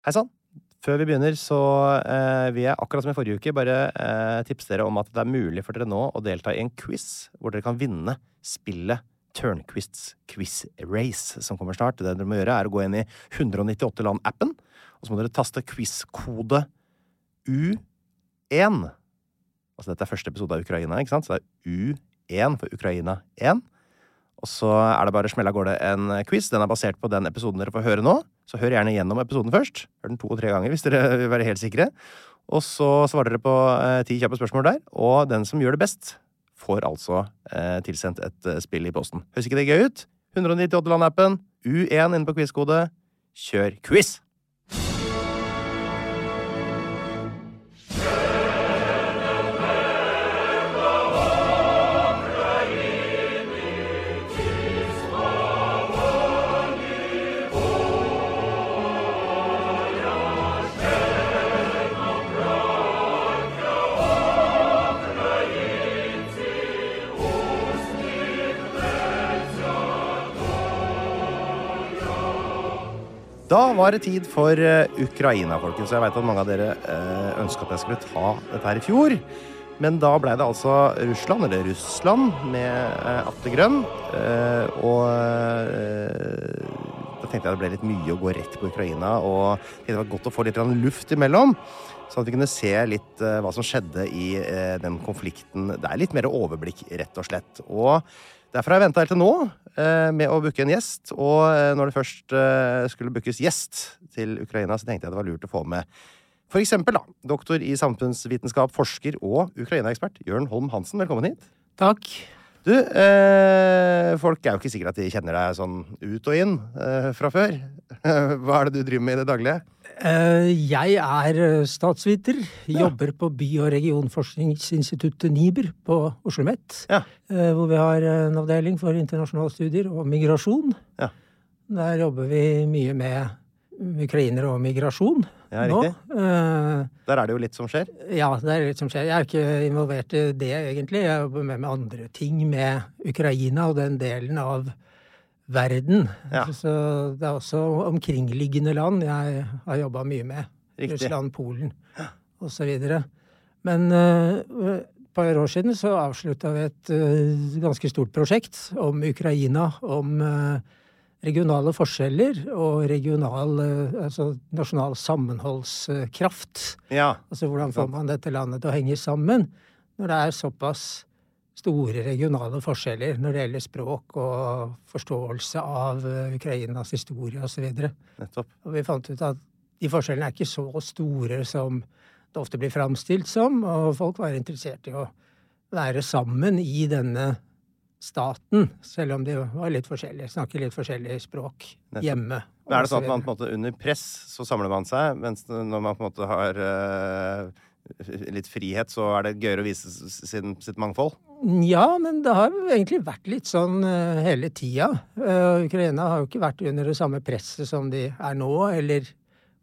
Hei sann. Før vi begynner, så eh, vil jeg akkurat som i forrige uke bare eh, tipse dere om at det er mulig for dere nå å delta i en quiz hvor dere kan vinne spillet Turnquists Quiz Race, som kommer snart. Det dere må gjøre, er å gå inn i 198 land-appen, og så må dere taste quiz-kode U1. Altså dette er første episode av Ukraina, ikke sant? Så det er U1 for Ukraina 1. Og så er det bare å smelle av gårde en quiz. Den er basert på den episoden dere får høre nå. Så hør gjerne gjennom episoden først. Hør den to og tre ganger hvis dere vil være helt sikre. Og så svarer dere på eh, ti kjappe spørsmål der. Og den som gjør det best, får altså eh, tilsendt et eh, spill i posten. Høres ikke det gøy ut? 198 land-appen, U1 inne på quiz-kode. Kjør quiz! Da var det tid for eh, Ukraina, folkens. Jeg veit at mange av dere uh, ønska at jeg skulle ta dette her i fjor. Men da blei det altså Russland, eller Russland, med uh, Atle Grønn. Eh, og eh, da tenkte jeg det ble litt mye å gå rett på Ukraina. Og det var godt å få litt luft imellom. Sånn at vi kunne se litt eh, hva som skjedde i eh, den konflikten. Det er litt mer overblikk, rett og slett. Og Derfor har jeg venta helt til nå eh, med å booke en gjest. Og eh, når det først eh, skulle bookes gjest til Ukraina, så tenkte jeg det var lurt å få med for eksempel da, doktor i samfunnsvitenskap, forsker og Ukraina-ekspert Jørn Holm Hansen. Velkommen hit. Takk. Du, eh, folk er jo ikke sikre at de kjenner deg sånn ut og inn eh, fra før. Hva er det du driver med i det daglige? Eh, Jeg er statsviter. statsviter. Jobber på By- og regionforskningsinstituttet NIBR på Oslo OsloMet. Ja. eh, Hvor vi har en avdeling for internasjonale studier og migrasjon. Ja. Der jobber vi mye med ukrainere og migrasjon Ja, nå. Eh, Der er det jo litt som skjer. Ja, det er litt som skjer. Jeg er ikke involvert i det, egentlig. Jeg jobber med, med andre ting med Ukraina og den delen av verden. Ja. Så det er også omkringliggende land jeg har jobba mye med. Riktig. Russland, Polen osv. Men uh, et par år siden så avslutta vi et uh, ganske stort prosjekt om Ukraina. Om eh, regionale forskjeller og regional, eh, altså nasjonal sammenholdskraft. Ja. Altså hvordan får man dette landet til å henge sammen når det er såpass store regionale forskjeller når det gjelder språk og forståelse av eh, Ukrainas historie osv. Og, Og vi fant ut at de forskjellene er ikke så store som det ofte blir framstilt som, og folk var interessert i å være sammen i denne staten, selv om de var litt forskjellige, snakker litt forskjellig språk Nettopp. hjemme. Men er det sånn at man på en måte under press så samler man seg, mens når man på en måte har uh, litt frihet, så er det gøyere å vise sin, sitt mangfold? Ja, men det har egentlig vært litt sånn uh, hele tida. Uh, Ukraina har jo ikke vært under det samme presset som de er nå, eller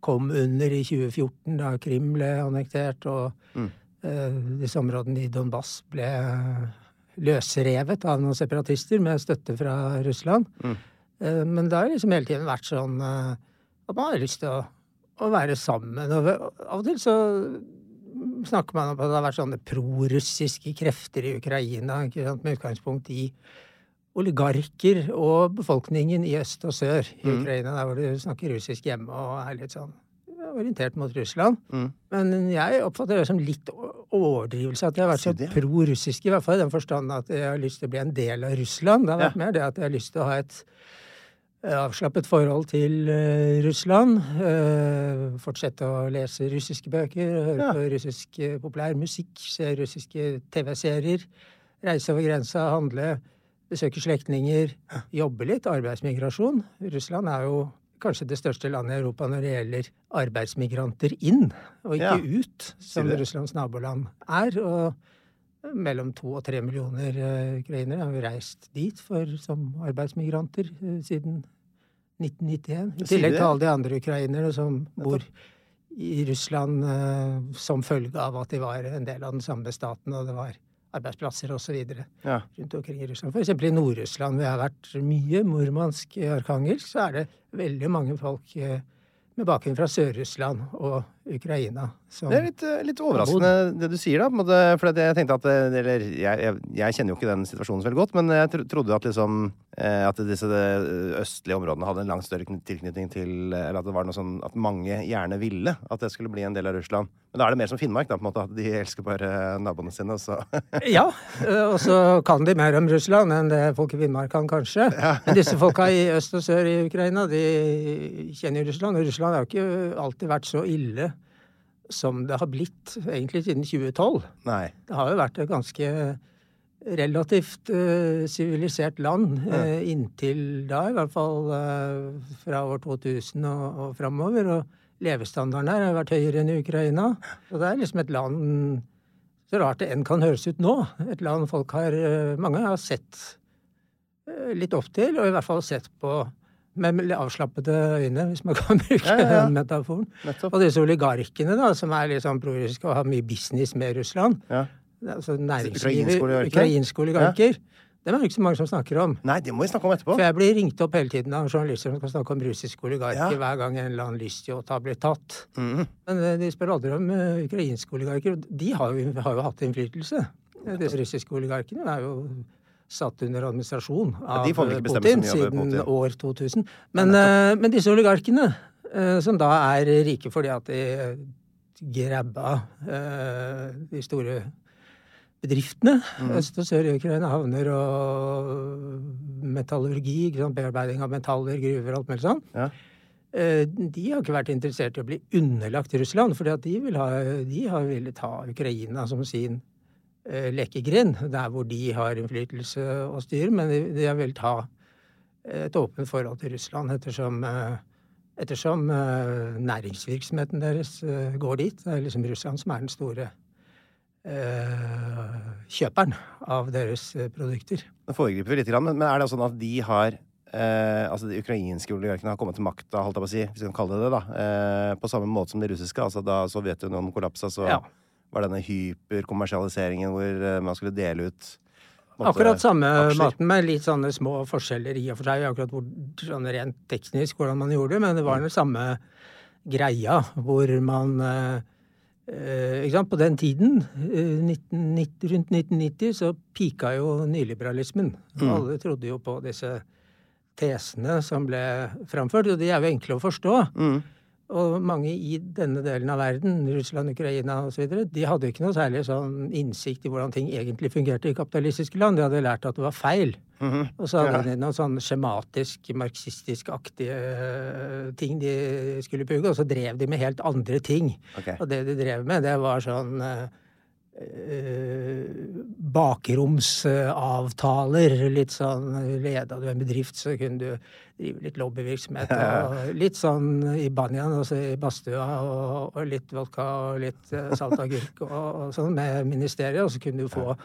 kom under i 2014 da Krim ble annektert og Mm. disse områdene i Donbass ble løsrevet av noen separatister med støtte fra Russland. Mm. Eh, men det har liksom hele tiden vært sånn eh, at man har lyst til å, å være sammen. Og av og til så snakker man om at det har vært sånne prorussiske krefter i Ukraina, med utgangspunkt i oligarker og befolkningen i øst og sør i Mm. Ukraina, der hvor du snakker russisk hjemme og er litt sånn orientert mot Russland. Mm. Men jeg oppfatter det som litt overdrivelse at de har vært så pro-russisk, i hvert fall i den forstand at jeg har lyst til å bli en del av Russland. Det har vært Ja. mer det at jeg har lyst til å ha et eh, avslappet forhold til uh, Russland. Uh, fortsette å lese russiske bøker, høre Ja. på russisk populær musikk, se russiske TV-serier, reise over grensa, handle, besøke slektninger, jobbe litt. Arbeidsmigrasjon. Russland er jo kanskje det største landet i Europa når det gjelder arbeidsmigranter inn, og ikke Ja. ut, som? Russlands naboland er. Og mellom to og tre millioner eh, ukrainere har reist dit for, som arbeidsmigranter eh, siden 1991. I tillegg til alle de andre ukrainere som bor i Russland eh, som følge av at de var en del av den samme staten, og det var arbeidsplasser osv. Ja. rundt omkring i Russland. Eksempel i Nord-Russland, hvor jeg har vært mye, Murmansk, Arkangelsk, så er det veldig mange folk eh, med bakgrunn fra Sør-Russland og Ukraina. Som, Det er litt, eh, litt overraskende det du sier, da. måte, For jeg tenkte at Eller jeg, jeg, kjenner jo ikke den situasjonen så veldig godt, men jeg trodde at liksom eh, At disse eh, østlige områdene hadde en langt større tilknytning til eh, Eller at det var noe sånn at mange gjerne ville at det skulle bli en del av Russland. Men da er det mer som Finnmark, da, på en måte. At de elsker bare naboene sine, så Ja, eh, og så kan de mer om Russland enn det folk i Finnmark kan, kanskje. Men disse folka i øst og sør i Ukraina, de kjenner jo Russland. Og Russland har jo ikke alltid vært så ille som det har blitt, egentlig siden 2012. Nei. Det har jo vært et ganske relativt sivilisert sivilisert land uh, inntil da, i hvert fall uh, fra år 2000 og, og framover. Og levestandarden her har vært høyere enn i Ukraina. Så det er liksom et land Så rart det enn kan høres ut nå. Et land folk har eh, Mange har sett eh, litt opp til, og i hvert fall sett på med avslappede øyne, hvis man kan bruke Ja, ja, ja. den metaforen. Nettopp. Og disse oligarkene, da, som er litt sånn prorussiske og har mye business med Russland. Ja. Altså næringslivet, Ukrainske oligarker? Det. Dem er det ikke så mange som snakker om. Nei, det må vi snakke om etterpå. For jeg blir ringt opp hele tiden av journalister som skal snakke om russiske oligarker Ja. hver gang en eller annen lystyacht har blitt tatt. Mm. Men eh, de spør aldri om uh, ukrainske oligarker. De har jo, har jo hatt innflytelse. Eh, Disse russiske oligarkene er jo satt under administrasjon av bestemme Putin siden år 2000. Men, eh, men disse oligarkene, eh, som da er rike fordi at de grabba eh, de store bedriftene. Mm. Øst og sør i Ukraina havner og metallurgi, bearbeiding av metaller, gruver og alt mulig sånn. Ja. De har ikke vært interessert i å bli underlagt Russland, for de, vil ha, de har villet ha Ukraina som sin lekegrind, der hvor de har innflytelse og styr, men de, har villet ha et åpent forhold til Russland, ettersom, eh, ettersom eh, næringsvirksomheten deres eh, går dit. Det er liksom Russland som er den store eh, kjøperen av deres eh, produkter. Nå foregriper vi litt, men men er det sånn at de har eh, altså De ukrainske oligarkene har kommet til makta, holdt jeg på å si, hvis vi kan kalle det det, da, eh, på samme måte som de russiske. altså Da Sovjetunionen kollapsa, så Ja. Var denne hyperkommersialiseringen hvor eh, man skulle dele ut på måte, Akkurat samme aksjer. maten, med litt sånne små forskjeller i og for seg. Akkurat hvor, sånn rent teknisk hvordan man gjorde det, men det var den samme greia hvor man eh, eh, ikke sant? På den tiden, eh, 1990, rundt 1990, så pika jo nyliberalismen. Mm. Alle trodde jo på disse tesene som ble framført, og de er jo enkle å forstå. Mm. Og mange i denne delen av verden, Russland, Ukraina osv., de hadde ikke noe særlig sånn innsikt i hvordan ting egentlig fungerte i kapitalistiske land. De hadde lært at det var feil. Mhm. Og så hadde Ja. de noen sånn skjematisk, marxistisk-aktige eh, ting de skulle pugge, og så drev de med helt andre ting. Okay. Og det de drev med, det var sånn eh, bakromsavtaler. Litt sånn Leda du en bedrift, så kunne du drive litt lobbyvirksomhet. Og litt sånn i banjaen, altså i badstua, og, og litt vodka og litt eh, salt agurk og, og sånn med ministeriet. Og så kunne du få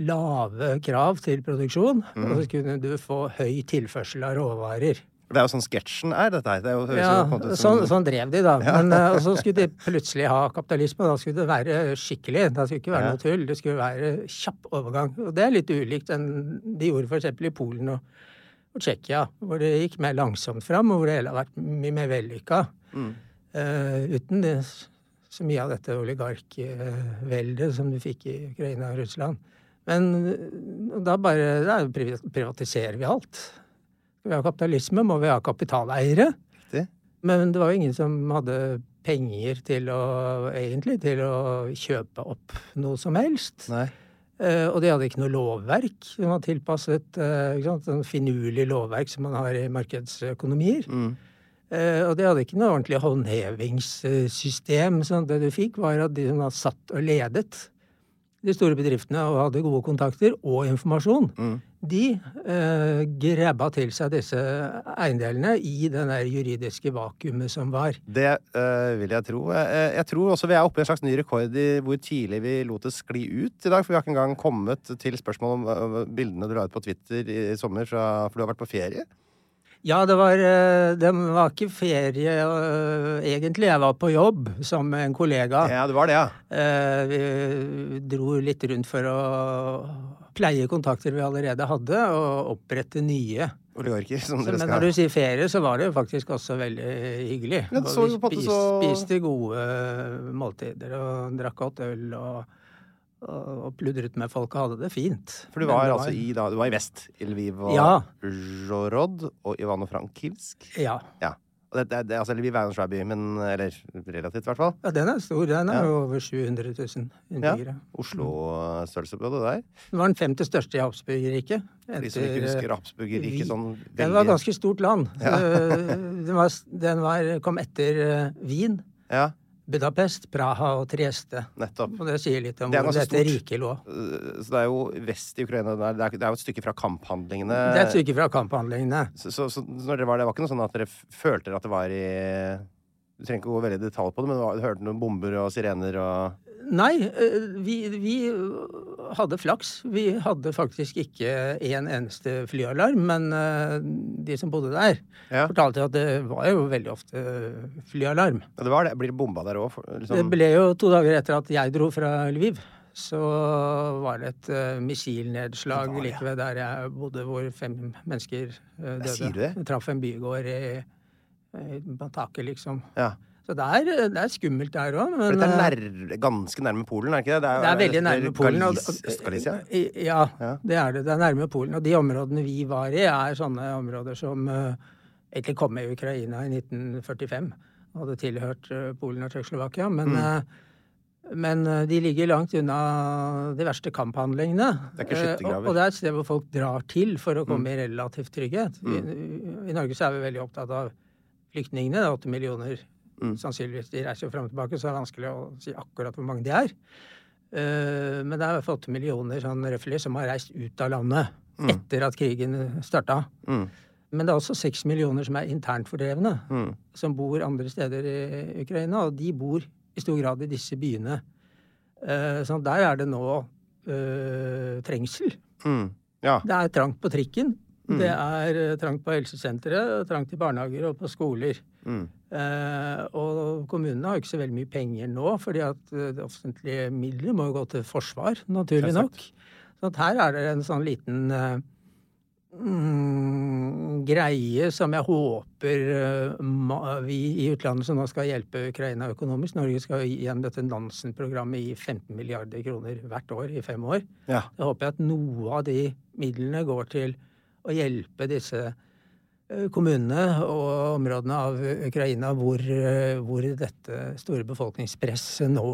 lave krav til produksjon, og så kunne du få høy tilførsel av råvarer. Det er jo sånn sketsjen er, dette her. Det er jo, Ja, som- sånn, sånn drev de, da. Men uh, så skulle de plutselig ha kapitalisme. Da skulle det være skikkelig. Det skulle ikke være Ja. noe tull. Det skulle være kjapp overgang. Og det er litt ulikt enn de gjorde f.eks. i Polen og, og Tsjekkia, hvor det gikk mer langsomt fram, og hvor det hele har vært mye mer vellykka. Mm. Uh, uten det, så mye av dette oligarkveldet som du fikk i Ukraina og Russland. Men eh, da bare da privatiserer vi alt. Vi ha kapitalisme, må vi ha kapitaleiere. Riktig. Men det var jo ingen som hadde penger til å egentlig til å kjøpe opp noe som helst. Nei. Uh, og de hadde ikke noe lovverk som var tilpasset uh? Sånn finurlig lovverk som man har i markedsøkonomier. Mm. Uh, og de hadde ikke noe ordentlig håndhevingssystem. sånn det du fikk, var at de som var satt og ledet de store bedriftene og hadde gode kontakter og informasjon, Mm. de eh, grabba til seg disse eiendelene i det der juridiske vakuumet som var. Det eh, vil jeg tro. Jeg, jeg tror også vi er oppe i en slags ny rekord i hvor tidlig vi lot det skli ut i dag. For vi har ikke engang kommet til spørsmål om eh, bildene du la ut på Twitter i, i sommer, fra, for du har vært på ferie. Ja, det var, eh, det var ikke ferie eh, egentlig. Jeg var på jobb som en kollega. Ja, det var det, ja. Eh, Vi dro litt rundt for å pleie kontakter vi allerede hadde, og opprette nye. Oligarker, som dere skal. men når du sier ferie, så var det jo faktisk også veldig hyggelig. Ja, Og vi jo på en måte spis, så- spiste gode måltider og drakk godt øl og, og, pludret med folk og hadde det fint. For du var, var altså i, da, du var i vest. I Lviv og Ja. Zhorod og Ivano-Frankivsk. Ja. ja. Og det, det, det, altså, Lviv er en svær by, men Eller relativt, i hvert fall. ja, den er stor. Den er Ja. over 700 000 innbyggere. Oslo-størrelse på det der. Det var den femte største i Habsburgerriket. De som ikke husker Habsburgerriket sånn sånn Det var et ganske stort land. Ja. Eh, den, var, den var, kom etter eh, Wien, Ja, Budapest, Praha og Trieste. nettopp. Og det sier litt om Det hvor dette stort. riket lå. Uh, Så det er jo vest i Ukraina. Det er, det er er jo et stykke fra kamphandlingene. Det er et stykke fra kamphandlingene. Så, så, så når dere var der, var ikke noe sånn at dere følte at det var i Du trenger ikke å gå veldig i detalj på det, men du hørte noen bomber og sirener og Nei, eh, vi, vi hadde flaks. Vi hadde faktisk ikke en eneste flyalarm, men eh, de som bodde der, Ja. fortalte at det var jo veldig ofte flyalarm. Ja, det var det. Blir det bomba der òg? Liksom. Det ble jo to dager etter at jeg dro fra Lviv. Så var det et uh, missilnedslag Det var det, like ved der jeg bodde, hvor fem mennesker eh, døde. sier du det? Jeg traff en bygård i, i på taket, liksom. Ja. Så det er, det er skummelt der òg, For dette er eh, nær, ganske nærme Polen, er det ikke det? det er veldig nærme Polen. Øst-Galicia? Ja, det er det. Det er nærme Polen. Og de områdene vi var i, er sånne områder som uh, egentlig kom med i Ukraina i 1945. Og hadde tilhørt uh, Polen og Tsjekkoslovakia. Men, Mm. uh, men de ligger langt unna de verste kamphandlingene. Det er ikke skyttergraver. og, det er et sted hvor folk drar til for å komme Mm. i relativt trygghet. I, I Norge så er vi veldig opptatt av flyktningene. Det er åtte millioner Mm. sannsynligvis. De reiser jo fram og tilbake, så det er vanskelig å si akkurat hvor mange de er. Uh, men det er i hvert fall åtte millioner sånn røffelig som har reist ut av landet Mm. etter at krigen starta. Mm. Men det er også seks millioner som er internt fordrevne, Mm. som bor andre steder i Ukraina, og de bor i stor grad i disse byene. Uh, Så der er det nå uh, trengsel. Mm. Ja. Det er trangt på trikken. Mm. Det er eh, trangt på helsesenteret, trangt i barnehager og på skoler. Mm. Eh, og kommunene har jo ikke så veldig mye penger nå, fordi at eh, det offentlige midler må jo gå til forsvar, naturlig nok. Så at her er det en sånn liten eh, mm, greie som jeg håper eh, vi i utlandet som nå skal hjelpe Ukraina økonomisk Norge skal gjennom dette Nansen-programmet gi 15 milliarder kroner hvert år i fem år. Ja. Jeg håper at noe av de midlene går til å hjelpe disse eh, kommunene og områdene av Ukraina hvor, eh, hvor dette store befolkningspresset nå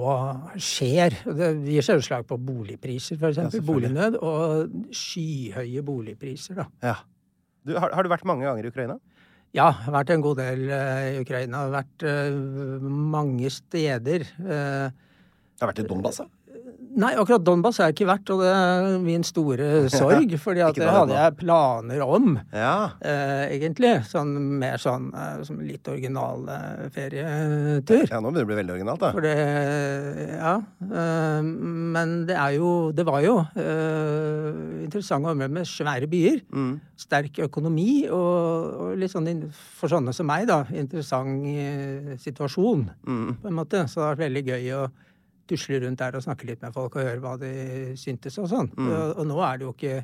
skjer. Det gir seg utslag på boligpriser, f.eks. Ja. Bolignød og skyhøye boligpriser. da. ja. Du, har, har du vært mange ganger i Ukraina? Ja, jeg har vært en god del eh, i Ukraina. Jeg har vært mange steder. Det har vært i Donbas, da. Nei, akkurat Donbas har jeg ikke vært, og det er min store sorg. fordi at det hadde jeg planer om, Ja. eh, egentlig. Sånn mer sånn eh, som litt original eh, ferietur. ja, nå begynner det å bli veldig originalt, da. For det Ja. eh, men det er jo Det var jo eh, interessante områder med svære byer. Mm. Sterk økonomi og, og litt sånn for sånne som meg, da, interessant eh, situasjon, Mm. på en måte. Så det har vært veldig gøy å tusle rundt der og snakke litt med folk og høre hva de syntes og sånn. Mm. Og, og nå er det jo ikke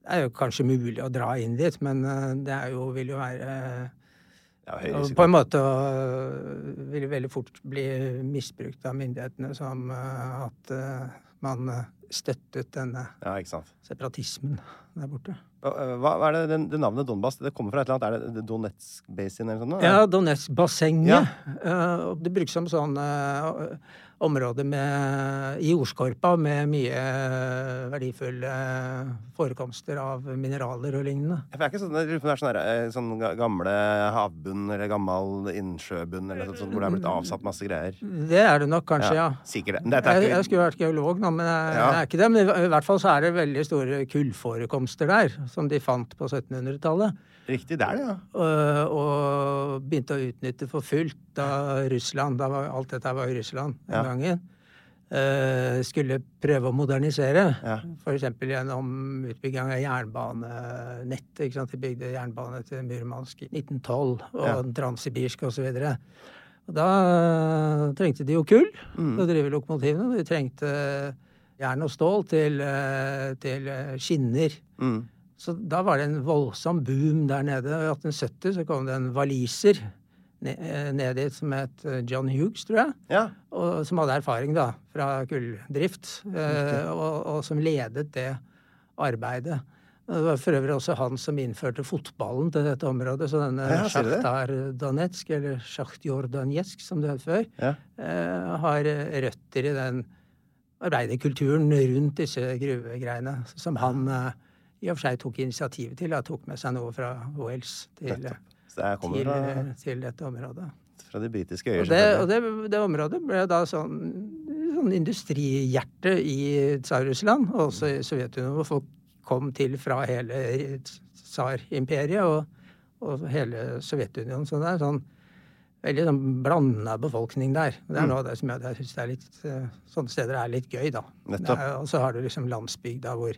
Det er jo kanskje mulig å dra inn dit, men eh, det er jo, vil jo være Ja, på en måte vil det veldig fort bli misbrukt av myndighetene som øh, at øh, man støttet denne Ja, separatismen der borte. Hva, hva er det, det, navnet Donbas? Det kommer fra et eller annet? Er det Donetsk Basin eller noe sånt? Ja, Donetsk-bassenget. Ja. det brukes som sånn område med, i jordskorpa med mye øh, verdifulle forekomster av mineraler og lignende. Ja, jeg er ikke sånn, det er sånn, eh, sånn ga- gamle havbunn eller gammel innsjøbunn eller sånt, hvor det er blitt avsatt masse greier. Det er det nok kanskje, ja. Sikkert det. Er Jeg, ikke jeg skulle vært geolog nå, men jeg, Ja. jeg er ikke det. Men i, i hvert fall så er det veldig store kullforekomster der, som de fant på 1700-tallet. Riktig der, ja. Og, og begynte å utnytte for fullt da Russland da var, Alt dette var i Russland den Ja. gangen. Uh, skulle prøve å modernisere. Ja. F.eks. gjennom utbygging av jernbanenettet. ikke sant? De bygde jernbane til Murmansk i 1912, og Ja. Transsibirsk osv. Da eh, trengte de jo kull Mm. å drive lokomotivene. De trengte jern og stål til, eh, til skinner. Mm. Så da var det en voldsom boom der nede. I 1870 så kom det en waliser eh, ned dit som het eh, John Hughes, tror jeg. Ja. Og, som hadde erfaring da, fra kulldrift, eh, og, og som ledet det arbeidet. Det var for øvrig også han som innførte fotballen til dette området. Så denne Ja? Sjakhtar Donetsk, eller Sjaktjor Donetsk som det het før, Ja. eh, har røtter i den arbeiderkulturen rundt disse gruvegreiene, som han eh, i og for seg tok initiativet til. og tok med seg noe fra Wales til, det til, fra, til dette området. fra de britiske øyer, Og det, og det, det området ble da sånn, sånn industrihjerte i Tsar-Russland, og også i Sovjetunionen, hvor folk kom til fra hele tsarimperiet og, og hele Sovjetunionen. Så det er sånn veldig sånn blanda befolkning der. Det er Mm. noe av det som jeg, jeg syns eh, Sånne steder er litt gøy, da. Og så har du liksom landsbygda hvor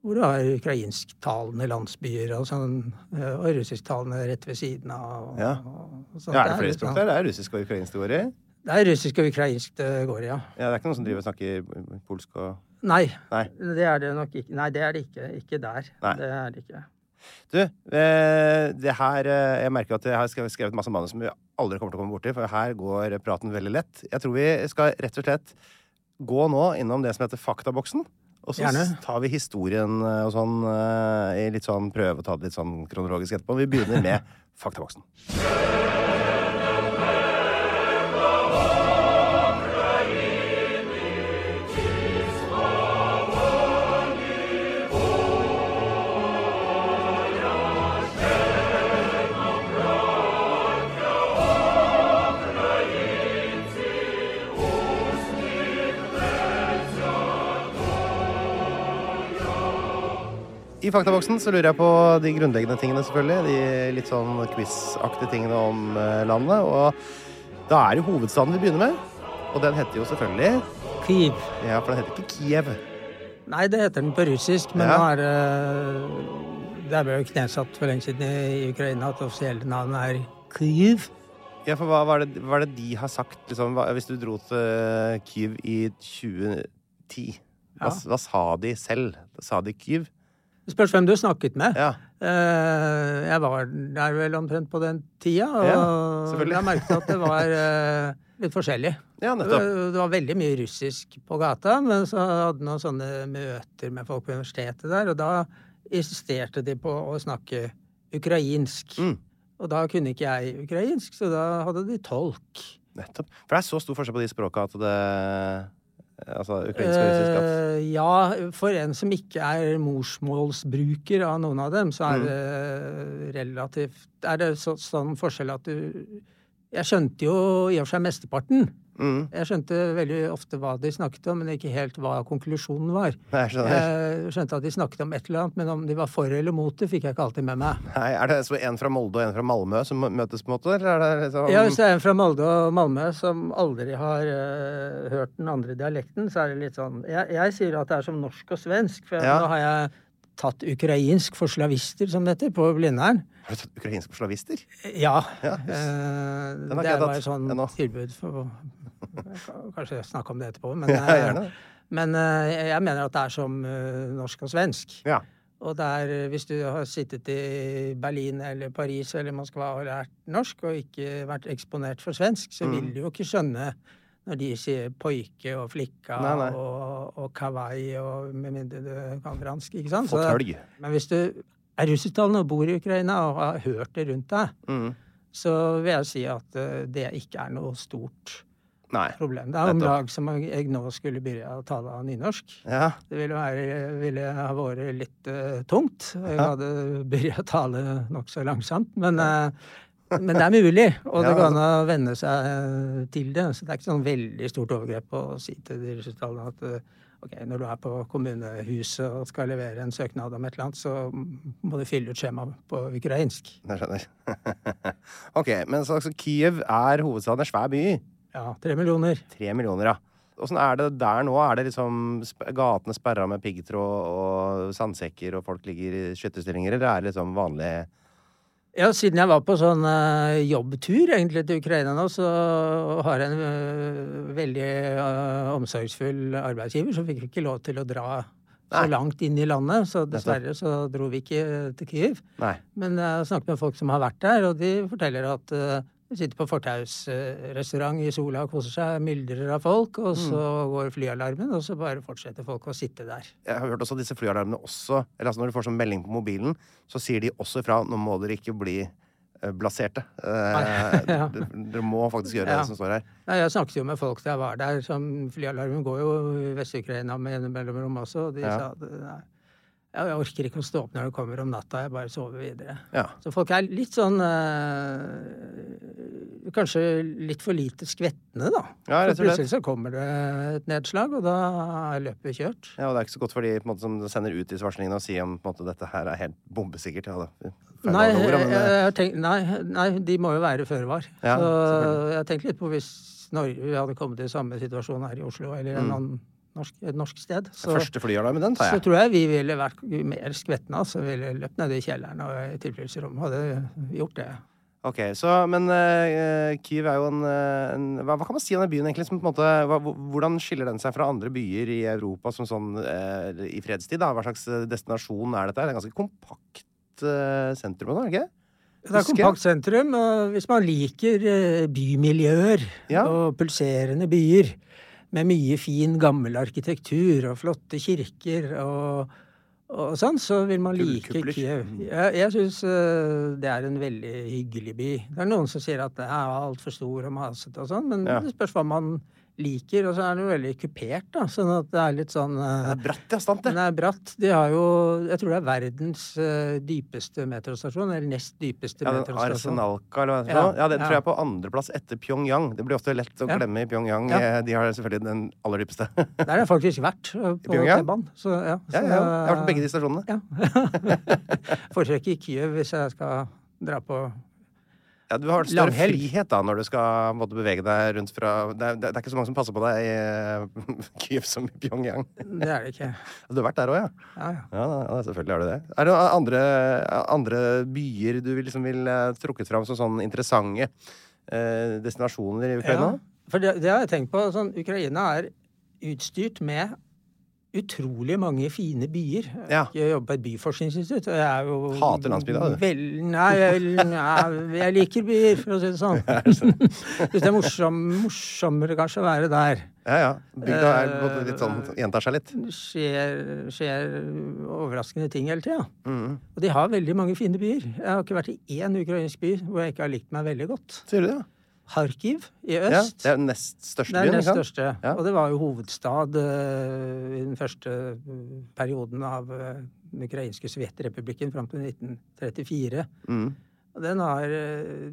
hvor du har ukrainsktalende landsbyer og, sånn, eh, og russisktalende rett ved siden av. Og, Ja. og. Ja, er det flere språk sånn- der? Det er russisk og ukrainsk det går i? det er russisk og ukrainsk det går i, ja. Ja, det er ikke noen som driver og snakker polsk og Nei, Nei. det er det nok ikke. Nei, det er det ikke. Ikke der. Nei. Det er det ikke. Du, eh, det her eh, Jeg merker at jeg har skrevet masse manus som vi aldri kommer til å komme borti, for her går praten veldig lett. Jeg tror vi skal rett og slett gå nå innom det som heter Faktaboksen. Og så Gjerne. tar vi historien eh, og sånn eh, i litt sånn prøve å ta det litt sånn kronologisk etterpå. Vi begynner med Faktaboksen. I Faktaboksen så lurer jeg på de grunnleggende tingene, selvfølgelig. De litt sånn quiz-aktige tingene om eh, landet. Og da er det hovedstaden vi begynner med. Og den heter jo selvfølgelig Kyiv. Ja, for den heter ikke Kiev. Nei, det heter den på russisk, men Ja. nå er det Det ble jo knesatt for lenge siden i Ukraina at det offisielle navnet er Kyiv. Ja, for hva var det, det de har sagt, liksom, hvis du dro til Kyiv i 2010? Hva, Ja. hva sa de selv? Sa de Kyiv? Det spørs hvem du snakket med. Ja. Eh, jeg var der vel omtrent på den tida, og Ja, jeg merket at det var eh, litt forskjellig. Ja, Det var, det var veldig mye russisk på gata, men så hadde de noen sånne møter med folk på universitetet der, og da insisterte de på å snakke ukrainsk. Mm. Og da kunne ikke jeg ukrainsk, så da hadde de tolk. Nettopp. For det er så stor forskjell på de språka at det Altså ukrainsk og russisk at uh, ja, for en som ikke er morsmålsbruker av noen av dem, så er Mm. det relativt Er det så, sånn forskjell at du Jeg skjønte jo i og for seg mesteparten. Mm. Jeg skjønte veldig ofte hva de snakket om, men ikke helt hva konklusjonen var. Jeg. Jeg skjønte at de snakket om et eller annet, men om de var for eller mot det, fikk jeg ikke alltid med meg. Nei, Er det så en fra Molde og en fra Malmö som møtes, på en måte? Eller det liksom Ja, Hvis det er en fra Molde og Malmö som aldri har uh, hørt den andre dialekten, så er det litt sånn Jeg, jeg sier at det er som norsk og svensk, for Ja. nå har jeg tatt ukrainsk for slavister, som det heter, på Blindern. Har du tatt ukrainsk for slavister? Ja. Ja, eh, det var et sånt ennå. tilbud for Kanskje snakke om det etterpå, men, Ja, eh, gjerne. men eh, jeg mener at det er som eh, norsk og svensk. Ja. Og er, eh, hvis du har sittet i Berlin eller Paris eller Moskva og lært norsk, og ikke vært eksponert for svensk, så Mm. vil du jo ikke skjønne når de sier poike og flikka Nei, nei. og, og kawaii og med mindre du kan fransk, ikke sant? Fåtølj. Men hvis du er russisktalende og bor i Ukraina og har hørt det rundt deg, Mm. så vil jeg si at eh, det ikke er noe stort Nei. problem. Det er om lag som jeg nå skulle begynne å tale nynorsk. Ja. Det ville, være, ville ha vært litt uh, tungt. Jeg hadde begynt å tale nokså langsomt. Men, eh, men det er mulig, og det går an å venne seg eh, til det. Så det er ikke sånn veldig stort overgrep å si til de resultatene at eh, ok, når du er på kommunehuset og skal levere en søknad om et eller annet, så må du fylle ut skjemaet på ukrainsk. Jeg skjønner. ok, men så, så Kiev er hovedstaden, en svær by. Ja, tre millioner. Tre millioner, ja. Åssen er det der nå? Er det liksom gatene sperra med piggtråd og sandsekker, og folk ligger i skytterstillinger, eller er det liksom vanlig Ja, siden jeg var på sånn eh, jobbtur egentlig til Ukraina nå, så har jeg en eh, veldig eh, omsorgsfull arbeidsgiver så fikk vi ikke lov til å dra så Nei. langt inn i landet, så dessverre så dro vi ikke til Kyiv. Nei. Men jeg har snakket med folk som har vært der, og de forteller at sitter på fortausrestaurant i sola og koser seg, myldrer av folk, og så går flyalarmen, og så bare fortsetter folk å sitte der. Jeg har hørt også disse flyalarmene også Eller altså når du får sånn melding på mobilen, så sier de også ifra nå må dere ikke bli eh, blaserte. Eh, Ja. Dere må faktisk gjøre Ja. det som står her. Ja, jeg snakket jo med folk da jeg var der. som Flyalarmen går jo i Vest-Ukraina med mellomrom også. Og de sa at nei, jeg orker ikke å stå opp når det kommer om natta, jeg bare sover videre. Ja. Så folk er litt sånn øh, Kanskje litt for lite skvettende, da. Ja, rett og slett. plutselig så kommer det et nedslag, og da er løpet kjørt. Ja, og det er ikke så godt for de måte, som sender ut disse varslingene og sier om måte, dette her er helt bombesikkert. Ja, da. Nei, ord, men, eh, jeg tenkt, nei, nei, de må jo være føre var. Ja, så jeg har tenkt litt på hvis Norge hadde kommet i samme situasjon her i Oslo, eller en Mm. annen norsk, et norsk sted. Så, Første flyalarmen, den tar så tror jeg vi ville vært mer skvettende. Altså, ville løpt ned i kjelleren og i tilfluktsrommet. Hadde gjort det. Ok, så, Men uh, Kyiv er jo en, eh, en hva, hva kan man si om den byen, egentlig? Som, måte, hva, hvordan skiller den seg fra andre byer i Europa som sånn uh, i fredstid? da? Hva slags destinasjon er dette? Det er et ganske kompakt uh, sentrum, ikke? Det er kompakt sentrum, og hvis man liker bymiljøer Ja. og pulserende byer med mye fin, gammel arkitektur og flotte kirker og, og sånn, så vil man like. Kiev. Jeg, jeg syns det er en veldig hyggelig by. Det er noen som sier at det er altfor stor og masete og sånn, men Ja. det spørs hva man liker. Og så er den jo veldig kupert, da, sånn at det er litt sånn Den Det er bratt, ja. Sant det. den er bratt. De har jo Jeg tror det er verdens eh, dypeste metrostasjon, eller nest dypeste Ja, den metrostasjon. Arsenalka, eller hva det Ja, heter. Ja, den ja. tror jeg er på andreplass etter Pyongyang. Det blir ofte lett å glemme i Pyongyang. Eh, De har selvfølgelig den aller dypeste. Der har jeg faktisk vært, eh, på? T-banen. Så ja. Ja, jeg har vært på begge de stasjonene. Ja. Foretrekker Kyiv hvis jeg skal dra på Ja, du har større Langhelg. frihet da når du skal måtte bevege deg rundt fra det er, det er ikke så mange som passer på deg i eh, Kyiv som i Pyongyang. Det er det ikke. Du har vært der òg, ja? Ja, ja. Ja, ja, selvfølgelig har du det. Er det andre, andre byer du liksom vil eh, trukket fram som sånn interessante eh, destinasjoner i Ukraina? Ja, for det, det har jeg tenkt på. Sånn, Ukraina er utstyrt med utrolig mange fine byer. Ja. Jeg jobber på et byforskningsinstitutt, og jeg er jo Hater landsbygda, du. Vel, nei, jeg, nei, jeg liker byer, for å si det sånn. Syns det er morsom, morsommere kanskje å være der. Ja, ja. Bygda er både litt sånn, gjentar seg litt. Skjer, skjer overraskende ting hele tida. Mm. Og de har veldig mange fine byer. Jeg har ikke vært i én ukrainsk by hvor jeg ikke har likt meg veldig godt. Sier du det? Kharkiv i øst. Ja, det er den nest største byen. Det er den nest største. Ja. Og det var jo hovedstad uh, i den første eh, perioden av uh, den ukrainske sovjetrepublikken fram til 1934. Mm. Og den har uh,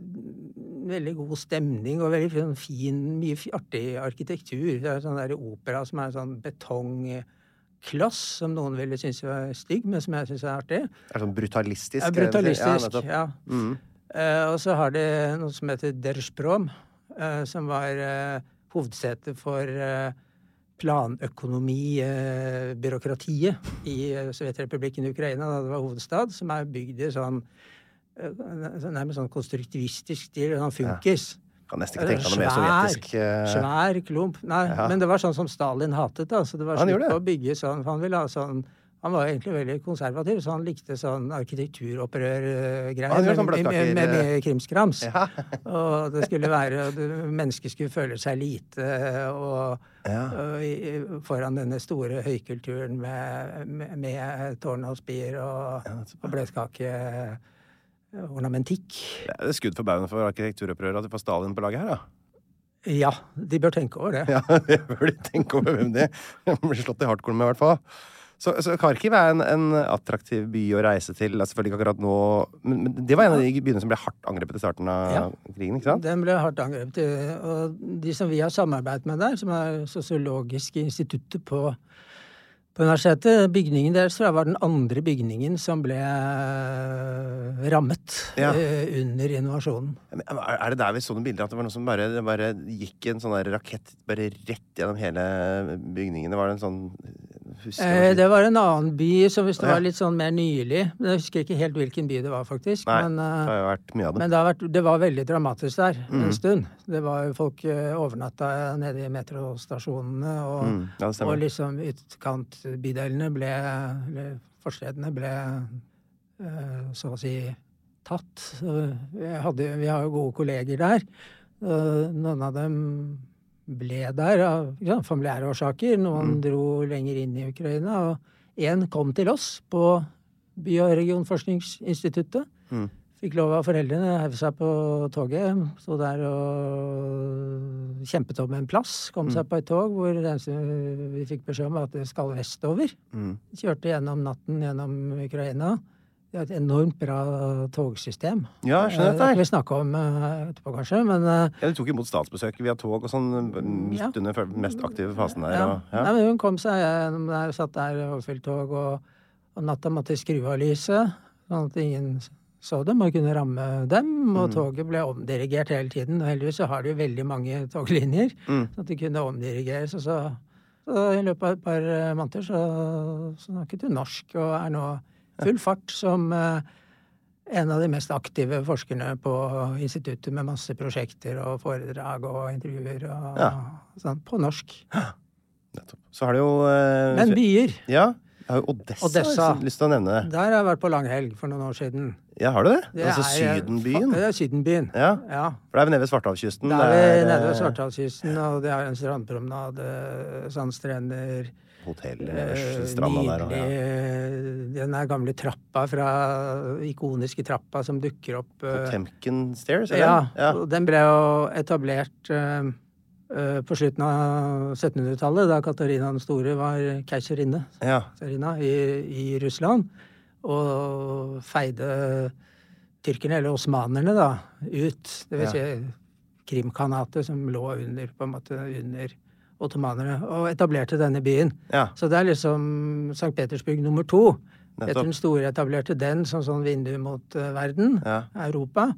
veldig god stemning og veldig sånn fin, mye artig arkitektur. Det er sånn der opera som er sånn betongkloss, som noen ville synes var stygg, men som jeg syns er artig. Er sånn brutalistisk? Ja, brutalistisk, ja. ja. Mm. Eh, og så har de noe som heter Der Sprom, eh, som var eh, hovedsete for planøkonomibyråkratiet i Sovjetrepublikken Ukraina, da det var hovedstad, som er bygd i sånn nærmest sånn konstruktivistisk stil, sånn funkis. Kan nesten ikke tenke meg noe mer sovjetisk. Svær klump. Nei, Ja. men det var sånn som Stalin hatet, da. Så det var slutt på å bygge sånn. For han ville ha sånn han var egentlig veldig konservativ, så han likte sånn arkitekturopprør-greier. Sånn med, med, med, med eh. krimskrams. Ja. og det skulle være Mennesket skulle føle seg lite og, Ja. og foran denne store høykulturen med, med, tårn og spir og, og bløtkakeornamentikk. Det er skudd for baugen for arkitekturopprøret at du får Stalin på laget her, da. Ja, de bør tenke over det. Ja, de bør tenke over hvem de blir slått i hardcore med, i hvert fall. Så, så Kharkiv er en, en attraktiv by å reise til. Selvfølgelig ikke akkurat nå men, men det var en av de byene som ble hardt angrepet i starten av Ja. krigen, ikke sant? Den ble hardt angrepet. Og de som vi har samarbeidet med der, som er Sosiologiske instituttet på, på universitetet, bygningen deres var den andre bygningen som ble eh, rammet Ja. eh, under invasjonen. Er det der vi så noen bilder at det var noe som bare, det bare gikk en sånn rakett bare rett gjennom hele bygningen? Det var en sånn husker Eh, det var en annen by, så hvis det var litt sånn mer nylig men Jeg husker ikke helt hvilken by det var, faktisk. Nei, men, eh, det har jo vært mye av det. Men det, har vært, det var veldig dramatisk der Mm. en stund. Det var jo Folk eh, overnatta nede i metrostasjonene, og, Mm, ja, og liksom utkantbydelene ble Eller forstedene ble så å si tatt. Hadde, vi har jo gode kolleger der. noen av dem ble der av ja, familiære årsaker. Noen Mm. dro lenger inn i Ukraina. Og én kom til oss på By- og regionforskningsinstituttet. Mm. Fikk lov av foreldrene, heiv seg på toget. Sto der og kjempet om en plass. Kom Mm. seg på et tog hvor det eneste vi fikk beskjed om, var at det skal vestover. Mm. Kjørte gjennom natten gjennom Ukraina. Det er et enormt bra togsystem. Ja, jeg skjønner Eh. Det kan vi snakke om eh, etterpå, kanskje. Men eh, Ja, Du tok imot statsbesøk via tog og sånn midt Ja. under den mest aktive fasen der. ja. Og, ja. Nei, men hun kom seg gjennom der, satt der og overfylt tog, og om natta måtte de skru av lyset, sånn at ingen så dem og kunne ramme dem. Og Mm. toget ble omdirigert hele tiden. Og heldigvis så har de jo veldig mange toglinjer, Mm. så at de kunne omdirigeres. Og så, så i løpet av et par måneder så, så snakket hun norsk, og er nå full fart som eh, en av de mest aktive forskerne på instituttet med masse prosjekter og foredrag og intervjuer og Ja. sånn, på norsk. Nettopp. Så har det jo eh, Men byer. Ja. Jeg har jo Odessa, Odessa. lyst til å nevne. Der har jeg vært på langhelg for noen år siden. Ja, har du det? Det altså er- Sydenbyen? Det er Sydenbyen. Ja. Ja. For det er vi nede ved Svartehavskysten. Da er det vi nede ved eh, Svartehavskysten, og det er en strandpromenade, sandstrender Hotell eh, der. og- Ja. Den der gamle trappa fra Ikoniske trappa som dukker opp eh, Potemkin Stairs? eller? Ja, ja. den ble jo etablert eh, eh, på slutten av 1700-tallet, da Katarina den store var keiserinne Ja. I, i Russland, og feide tyrkerne, eller osmanerne, da, ut. Det vil si Krimkanatet, som lå under, på en måte, under ottomanerne, og etablerte denne byen. Ja. Så det er liksom St. Petersburg nummer to. Nettopp. Etter den store etablerte den som sånn vindu mot uh, verden, Ja. Europa,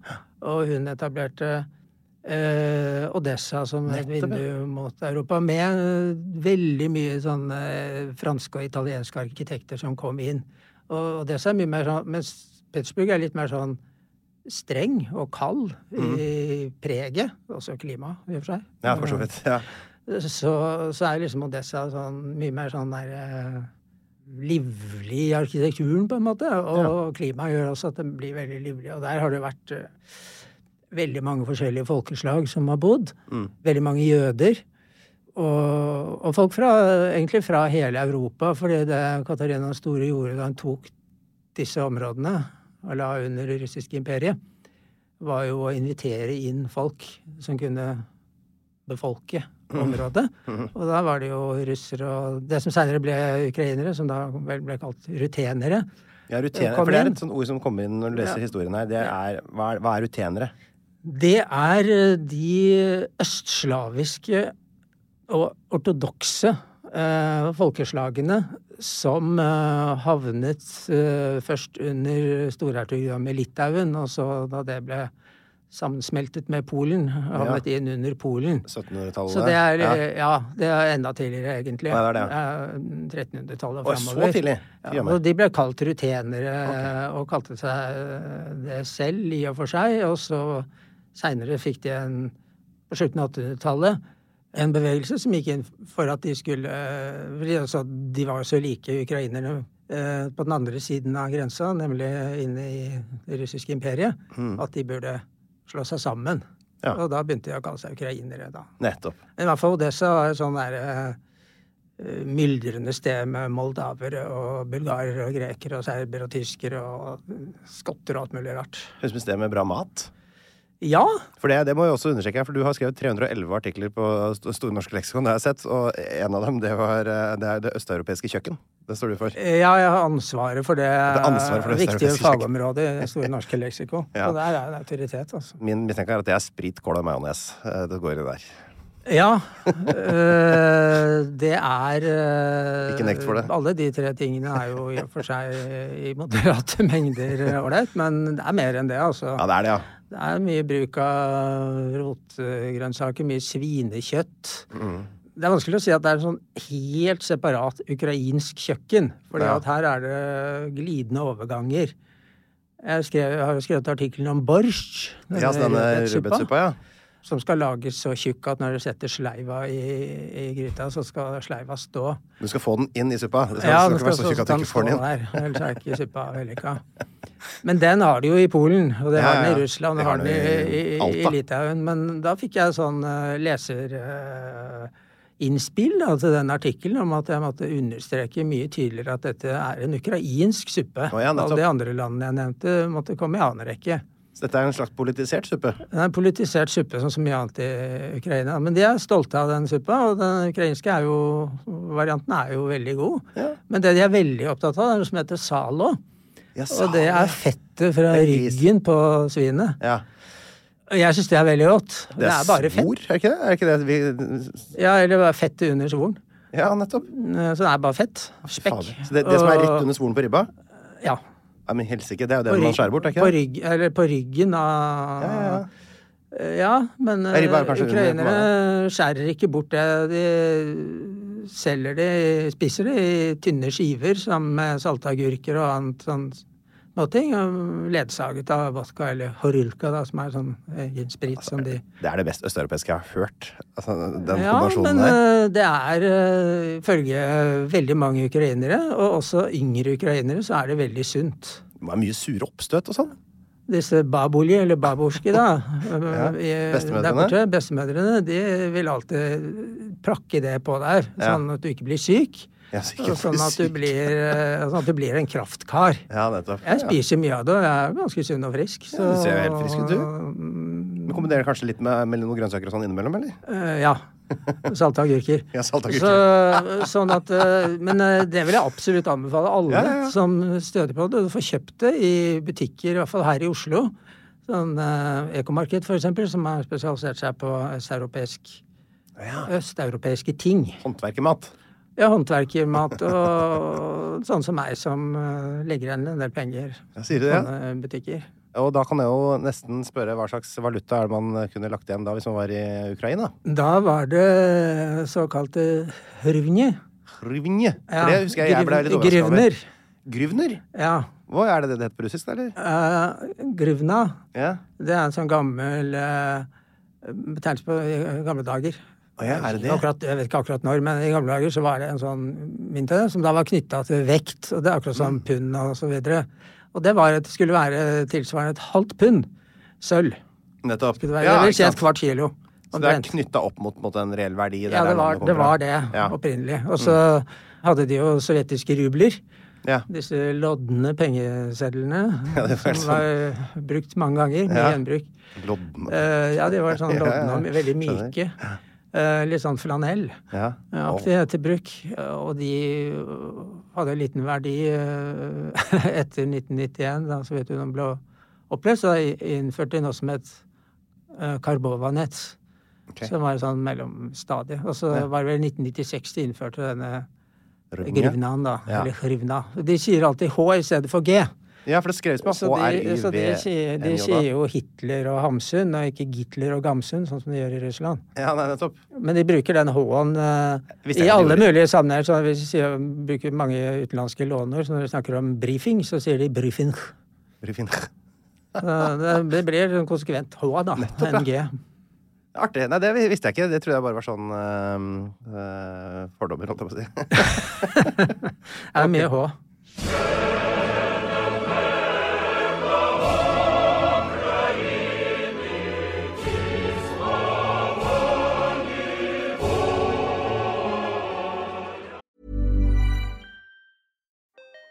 og hun etablerte uh, Odessa som et Nettopp, vindu mot Europa, med uh, veldig mye sånne franske og italienske arkitekter som kom inn. Og Odessa er mye mer sånn Mens Petersburg er litt mer sånn streng og kald i preget, også klima, i og for seg. Mm. ja, for så vidt. Ja. Så, så er liksom Odessa sånn, mye mer sånn der eh, livlig i arkitekturen, på en måte. Og klimaet gjør også at det blir veldig livlig. Og der har det vært uh, veldig mange forskjellige folkeslag som har bodd. Mm. Veldig mange jøder. Og, og folk fra, egentlig fra hele Europa, fordi det Katarina store gjorde da hun tok disse områdene og la under det russiske imperiet, var jo å invitere inn folk som kunne befolke området. Og da var det jo russere og det som seinere ble ukrainere, som da vel ble kalt rutenere. Ja, rutenere, for det er et sånt ord som kommer inn når du leser Ja. historien her. Det er, hva, er, hva er rutenere? Det er eh, de østslaviske og ortodokse eh, folkeslagene som eh, havnet eh, først under storhertugdømmet Litauen, og så da det ble sammensmeltet med Polen, havnet inn under Polen. 1700-tallet. Så det er, ja. eh, ja, det er enda tidligere, egentlig. Ja, det er det. Eh, 1300-tallet og Oi, så tidlig? Ja, og de ble kalt rutenere, og kalte seg eh, det selv, i og for seg. Og så seinere fikk de en, på slutten av 1800-tallet, en bevegelse som gikk inn for at de skulle eh, altså, De var jo så like ukrainerne på den andre siden av grensa, nemlig inne i det russiske imperiet, Mm. at de burde slå seg sammen. Ja. Og da begynte de å kalle seg ukrainere, da. Nettopp. Men i hvert fall Odessa var et sånn der uh, myldrende sted med moldavere og bulgarere og grekere og serbere og tyskere og skotter og alt mulig rart. Høres ut som et sted med bra mat. Ja, For det, det må jeg også understreke, for du har skrevet 311 artikler på Store norske leksikon, det har jeg sett, og en av dem det, var, eh, det er det østeuropeiske kjøkken. Det står du for. ja, jeg har ansvaret for det, det, ansvaret for det viktige fagområdet i Store norske leksikon. Ja. Så der er det en autoritet, altså. Min mistanke er at det er sprit, kål og majones. eh, Det går i der. Ja. øh, det er øh, Ikke nekt for det. Alle de tre tingene er jo i og for seg i moderate mengder ålreit, men det er mer enn det, altså. Ja, det er det, ja. Det er mye bruk av rotgrønnsaker, mye svinekjøtt. Mm. Det er vanskelig å si at det er en sånn helt separat ukrainsk kjøkken. fordi Ja. her er det glidende overganger. Jeg, skrev, jeg har jo skrevet artikkelen om borsj. Ja, så denne rødbetsuppa, ja. Som skal lages så tjukk at når du setter sleiva i, i gryta, så skal sleiva stå. Du skal få den inn i suppa. Det skal, Ja, den skal skal være så tjukk at du ikke får den inn. der. Ellers er ikke suppa vellykka. Men den har de jo i Polen, og det Ja, har den i Russland, Det og har den i, i i, i Litauen. Men da fikk jeg sånn uh, leserinnspill uh, til den artikkelen om at jeg måtte understreke mye tydeligere at dette er en ukrainsk suppe. Oh, ja, og de andre landene jeg nevnte, måtte komme i annen rekke. Så dette er en slags politisert suppe. Det er en politisert suppe, sånn som mye annet i Ukraina. Men de er stolte av den suppa, og den ukrainske er jo, varianten er jo veldig god. Men det de er veldig opptatt av, er noe som heter salo. Ja, Og det er fettet fra er ryggen på svinet. Ja. Jeg syns det er veldig godt. Det er, bare fett. svor, er ikke det? Er ikke det vi Ja, eller bare fettet under svoren. Ja, nettopp. Så det er bare fett. Spekk. Så det, det som er rett under svoren på ribba? Ja. Ja, men helsike, det er jo det man skjærer bort, er ikke det? rygg, eller på ryggen av Ja, ja, Ja, men Ja, men eh, ukrainere skjærer ikke bort det. De selger det, spiser det i tynne skiver sammen med saltagurker og annet sånn småting. og Ledsaget av vodka eller horulka, da, som er sånn egen sprit som de Det er det best østeuropeiske jeg har hørt. Altså, den Ja, kombinasjonen men der. eh, det er eh, ifølge veldig mange ukrainere, og også yngre ukrainere, så er det veldig sunt. Det var mye sure oppstøt og sånn. Disse babuli, eller babusjki, da, Ja, bestemødrene. bestemødrene, de vil alltid prakke det på Ja. sånn at du ikke blir syk. Ja, sånn at, du blir, eh, sånn at du blir en kraftkar. Ja, nettopp. Jeg spiser mye av det, og jeg er ganske sunn og frisk. Så, Ja, du ser jo helt frisk ut, du. Men kombinerer kanskje litt med, med noen grønnsaker og sånn innimellom, eller? Eh, ja. Salte agurker. Ja. Så, sånn at, eh, men det vil jeg absolutt anbefale alle Ja, ja, ja. som støter på det. Du får kjøpt det i butikker, i hvert fall her i Oslo. Sånn eh, Ekomarked, for eksempel, som har spesialisert seg på østeuropeisk, østeuropeiske ting. Håndverkermat. Ja, håndverkermat og sånn som meg, som eh, legger igjen en del penger på sånne butikker. Og da kan jeg jo nesten spørre hva slags valuta er det man kunne lagt igjen da hvis man var i Ukraina? Da var det såkalte hrvnje. Hrvnje. Ja, det husker jeg jeg ble litt overrasket over. Grivner. Grivner? Ja. Hva er det det heter på russisk, eller? Uh, gruvna. Ja. det er en sånn gammel uh, betegnelse på gamle dager. Ja, er det det? Akkurat, jeg vet ikke akkurat når, men i gamle dager så var det en sånn mynt som da var knytta til vekt. og Det er akkurat som Mm. pund og så videre. Og det var at det skulle være tilsvarende et halvt pund sølv. Nettopp. Skulle det være, Ja, det vil si et kvart kilo. Så det er knytta opp mot, mot en reell verdi? Ja, det var det, var det Ja. Mm. opprinnelig. Og så hadde de jo sovjetiske rubler. Ja. Disse lodne pengesedlene Ja, som sånn. var brukt mange ganger. med Ja. gjenbruk. Lodne. Uh, ja, de var sånn Ja, ja, lodne, og veldig myke. Eh, litt sånn flanell. Ja. Bruk. Og de hadde en liten verdi øh, etter 1991, da Sovjetunionen ble oppløst. Så innførte de noe som het uh, okay. Som var et sånn mellomstadie. Og så Ja. var det vel 1996 de innførte denne grivnaen, da. Ja. Eller hrivna. De sier alltid H i stedet for G. Ja, for det skreves med HRIV. så de, sier, de jo Hitler og Hamsun, og ikke Gitler og Gamsun, sånn som de gjør i Russland. Ja, nei, nettopp. Men de bruker den H-en uh, i alle gjorde. mulige sammenhenger. Så hvis de sier, bruker mange utenlandske låner, så når de snakker om brifing, så sier de brifing. brifing. Det, det blir en konsekvent H, da, Nettopp, NG. G. Artig. Nei, det visste jeg ikke. Det trodde jeg bare var sånn øh, øh, fordommer, holdt jeg på å si. Det er mye H.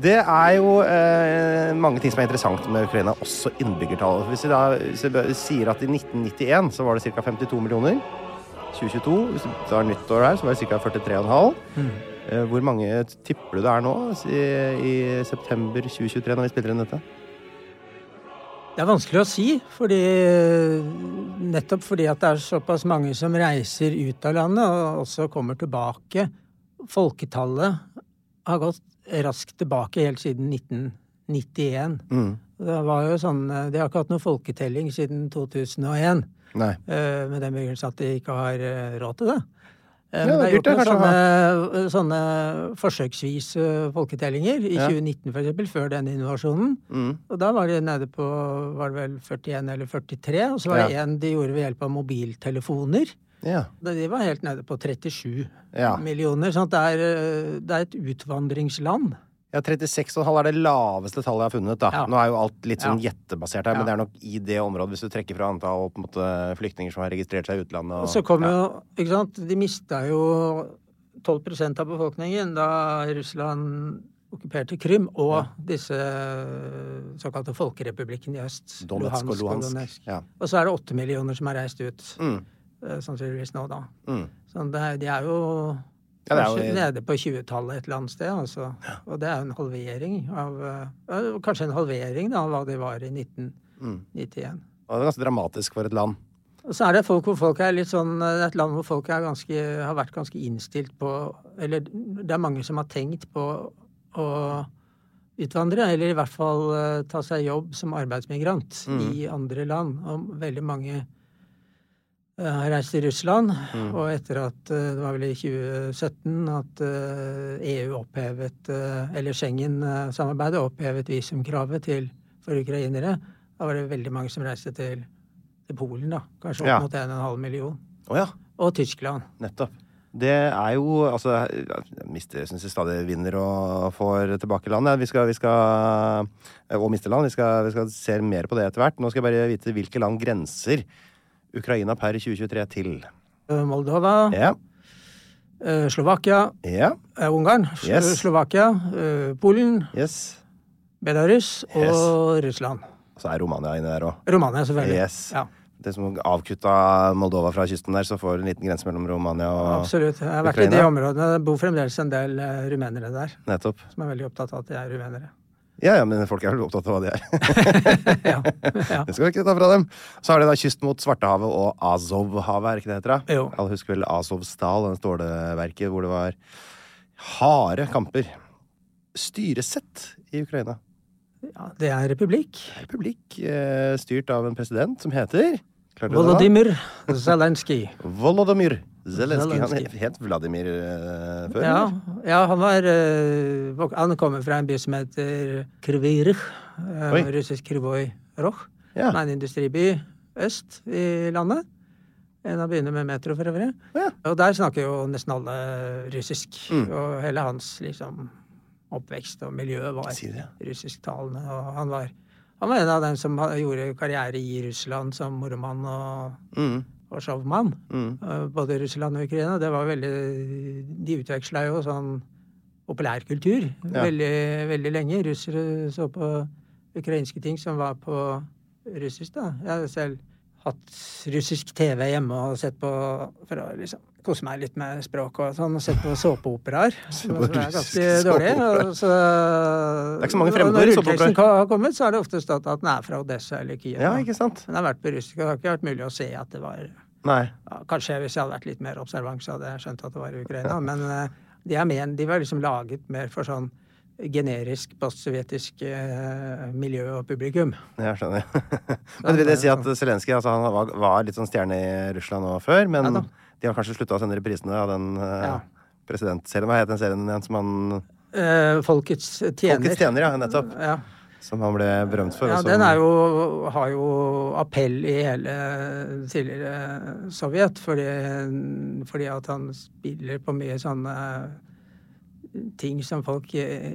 Det er jo eh, mange ting som er interessant med Ukraina, også innbyggertallet. Hvis vi da hvis vi sier at i 1991 så var det ca. 52 millioner. 2022, hvis det tar nyttår her, så var det ca. 43,5. Mm. Eh, hvor mange tipper du det er nå i, i september 2023 når vi spiller inn dette? Det er vanskelig å si, fordi, nettopp fordi at det er såpass mange som reiser ut av landet og også kommer tilbake. Folketallet har gått raskt tilbake helt siden 1991. Mm. Det var jo sånn, De har ikke hatt noen folketelling siden 2001. Nei. eh, Med den begrunnelse at de ikke har eh, råd til det. Eh, Ja, det det er gjort noen sånne, sånne forsøksvis eh, folketellinger. I Ja. 2019 for eksempel, før denne innovasjonen. Mm. Og da var de nede på var det vel 41 eller 43. Og så var det Ja. en de gjorde ved hjelp av mobiltelefoner. Ja. De var helt nede på 37 Ja. millioner. sånn at det er, eh, det er et utvandringsland. Ja, 36,5 er det laveste tallet jeg har funnet. da. Ja. Nå er jo alt litt sånn Ja. gjettebasert her, men det er nok i det området, hvis du trekker fra antall på en måte, flyktninger som har registrert seg i utlandet. Og så kom jo ikke sant, De mista jo 12% av befolkningen da Russland okkuperte Krym og disse såkalte folkerepublikkene i øst. Donetsk og Luhansk. Donetsk. Ja. Og så er det åtte millioner som har reist ut. Mm. Eh, Sannsynligvis nå, da. Mm. Så det, de er jo Ja, det er jo- nede på 20-tallet et eller annet sted. Altså. Og det er jo en halvering av eh, Kanskje en halvering da, av hva de var i 1991. Og det er ganske dramatisk for et land. Og så er det folk hvor folk er litt sånn er et land hvor folk er ganske, har vært ganske innstilt på Eller det er mange som har tenkt på å utvandre, eller i hvert fall eh, ta seg jobb som arbeidsmigrant Mm. i andre land. Og veldig mange eh, reiste reist til Russland, Mm. og etter at eh, det var vel i 2017 at eh, EU opphevet Eller Schengen-samarbeidet opphevet visumkravet til, for ukrainere, da var det veldig mange som reiste til, til Polen, da. Kanskje opp Ja. mot 1,5 million. Oh, ja. Og Tyskland. Nettopp. Det er jo Altså, jeg mister syns jeg stadig vinner og får tilbake land. Vi skal, vi skal Og mister land. Vi skal, vi skal se mer på det etter hvert. Nå skal jeg bare vite hvilke land grenser Ukraina per 2023 til. Eh, Moldova, Ja. eh, Slovakia, Ja. eh, Ungarn, Slo- Yes. Slovakia, Polen, Yes. Belarus og Russland. Og Så er Romania inni der òg. Romania, selvfølgelig. Yes. Ja, Det som avkutta Moldova fra kysten der, så får du en liten grense mellom Romania og Ukraina. absolutt. Jeg har vært i de områdene. Det bor fremdeles en del rumenere der, Nettopp. som er veldig opptatt av at de er rumenere. Ja, ja, men folk er vel opptatt av hva de er. ja. ja. Det skal vi ikke ta fra dem. Så har de da kyst mot Svartehavet og Azovhavet, er ikke det heter? da? Jo. Alle husker vel Azovstal, den ståleverket hvor det var harde kamper. Styresett i Ukraina. ja, det er republikk. Republikk eh, styrt av en president som heter? Volodymyr Zelenskyj. Volodymyr Zelenskyj. Han het Vladimir uh, før? Ja, ja, han var uh, Han kommer fra en by som heter Krivirich. Uh, russisk Krivoj Roch. Ja. Som er en industriby øst i landet. En av byene med metro, for øvrig. Ja. Og der snakker jo nesten alle russisk. Mm. Og hele hans liksom oppvekst og miljø var russisktalende. Og han var, han var en av dem som gjorde karriere i Russland som moromann og, Mm. Showmann. Mm. Eh, Både Russland og Ukraina. Det var veldig De utveksla jo sånn populærkultur Ja. veldig, veldig lenge. Russere så på ukrainske ting som var på russisk, da. Jeg har selv hatt russisk TV hjemme og sett på For å liksom kose meg litt med språk og sånn. Og sett på såpeoperaer. Som er ganske og Så, Det er ikke så mange fremmedord i Når såpeoperaer. rulleteksten har kommet, så har det ofte stått at den er fra Odessa eller Kiev. Ja, ikke sant? Men det har vært på russisk, og det har ikke vært mulig å se at det var Nei. ja, Kanskje hvis jeg hadde vært litt mer observant, så hadde jeg skjønt at det var i Ukraina. Men uh, de, er men, de var liksom laget mer for sånn generisk postsovjetisk eh, miljø og publikum. Jeg skjønner. men vil det si at Zelenskyj altså, han var, var litt sånn stjerne i Russland nå før, men Ja. De har kanskje slutta å sende reprisene av den uh, Ja. presidentserien? Hva het den serien igjen som han Eh, folkets tjener. Folkets tjener, ja, nettopp. Ja, Som han ble berømt for. ja som- den jo, har jo appell i hele tidligere Sovjet, fordi, fordi at han spiller på mye sånne ting som folk eh,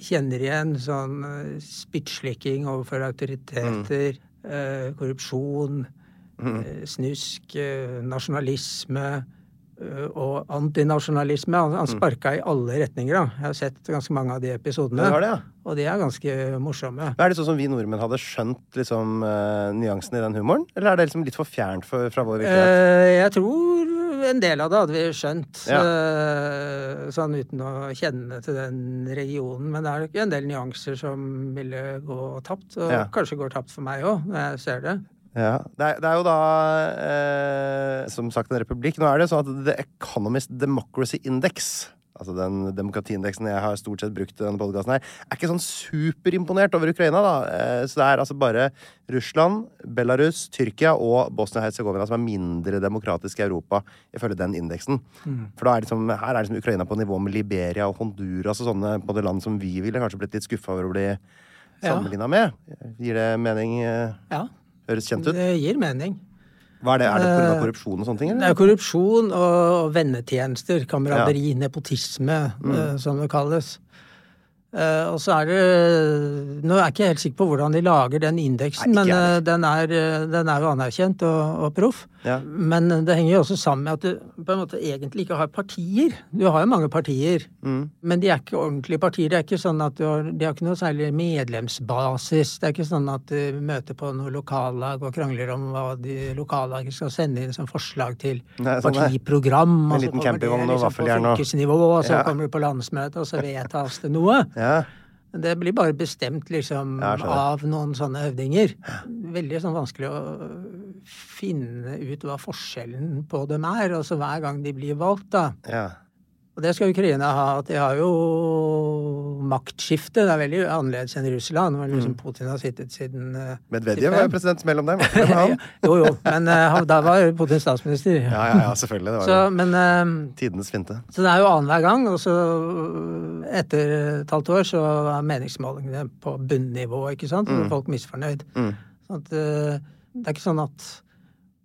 kjenner igjen. Sånn eh, spyttslikking overfor autoriteter, mm. korrupsjon, eh, snusk, eh, nasjonalisme eh, og antinasjonalisme. Han, han sparka i alle retninger. da. Jeg har sett ganske mange av de episodene. Det det, ja. Og de er ganske morsomme. Er det sånn som vi nordmenn hadde skjønt liksom, nyansen i den humoren? Eller er det liksom litt for fjernt for, fra vår virkelighet? Jeg tror en del av det hadde vi skjønt, Ja. sånn uten å kjenne til den regionen. Men det er jo en del nyanser som ville gå tapt, og Ja. kanskje går tapt for meg òg, når jeg ser det. Ja, det er, det er jo da eh, som sagt en republikk. Nå er det sånn at The Economist Democracy Index, altså den demokratiindeksen jeg har stort sett brukt i denne podkasten her, er ikke sånn superimponert over Ukraina, da. Eh, så det er altså bare Russland, Belarus, Tyrkia og Bosnia-Hercegovina som er mindre demokratisk i Europa, ifølge den indeksen. For da er liksom, her er liksom Ukraina på nivå med Liberia og Honduras og sånne både land som vi ville kanskje blitt litt skuffa over å bli sammenligna med. Gir det mening? eh, Ja, Høres kjent ut? det gir mening. Hva er det? Er det pga. Eh, korrupsjon og sånne ting? Det er korrupsjon og vennetjenester, kameraderi, nepotisme, Mm. eh, som det kalles. Eh, og så er det Nå er jeg ikke helt sikker på hvordan de lager den indeksen, Nei, men uh, den er, eh, den er jo anerkjent og, og proff. Ja. Men det henger jo også sammen med at du på en måte egentlig ikke har partier. Du har jo mange partier, Mm. men de er ikke ordentlige partier. Det er ikke sånn at du har, De har ikke noe særlig medlemsbasis. Det er ikke sånn at du møter på noe lokallag og krangler om hva de lokallaget skal sende inn som forslag til Nei, sånn partiprogram. En liten kommer det campingvogn og liksom vaffeljern På og- og så kommer du på landsmøte, og så vedtas det noe. Ja. Men Det blir bare bestemt liksom Ja, av noen sånne høvdinger. Veldig sånn vanskelig å finne ut hva forskjellen på dem er, altså hver gang de blir valgt, da. Ja. Og det skal Ukraina ha, at de har jo maktskifte. Det er veldig annerledes enn Russland, hvor liksom Putin har sittet siden uh, Medvedev var jo president mellom dem. Jo, jo, men uh, da var Putin statsminister. Ja, ja, ja, selvfølgelig. Det var Så, jo men uh, tidenes finte. Så det er jo annenhver gang, og så etter et halvt år så er meningsmålingene på bunnivå, ikke sant? Mm. folk misfornøyd. Mm. Sånn at, det er ikke sånn at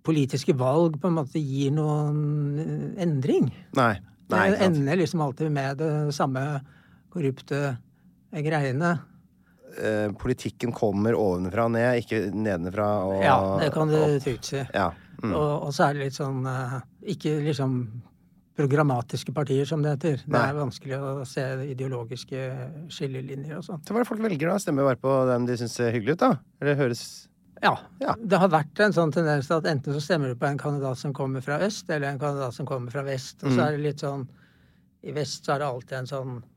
politiske valg på en måte gir noen endring. Nei. Nei, det ender liksom alltid med det samme korrupte greiene. Eh, politikken kommer ovenfra og ned, ikke nedenfra og Ja, det kan du trygt si. Ja. Mm. Og, og så er det litt sånn eh, Ikke liksom programmatiske partier, som det heter. Det er vanskelig å se ideologiske skillelinjer og sånn. Så hva er det folk velger, da? Stemmer bare på dem de syns ser hyggelig ut, da? Eller høres Ja. Det har vært en sånn tendens at enten så stemmer du på en kandidat som kommer fra øst, eller en kandidat som kommer fra vest. Og så Mm. er det litt sånn I vest så er det alltid en sånn ja,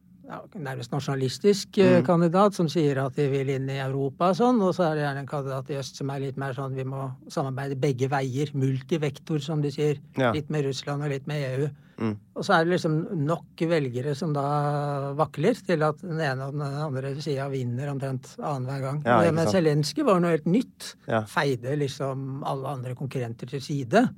nærmest nasjonalistisk eh, Mm. kandidat som sier at de vil inn i Europa og sånn, og så er det gjerne en kandidat i øst som er litt mer sånn vi må samarbeide begge veier. Multivektor, som de sier. Ja. Litt med Russland og litt med EU. Mm. Og så er det liksom nok velgere som da vakler til at den ene og den andre sida vinner omtrent annenhver gang. Ja, det med. Zelenskyj var noe helt nytt. Ja. Feide liksom alle andre konkurrenter til side.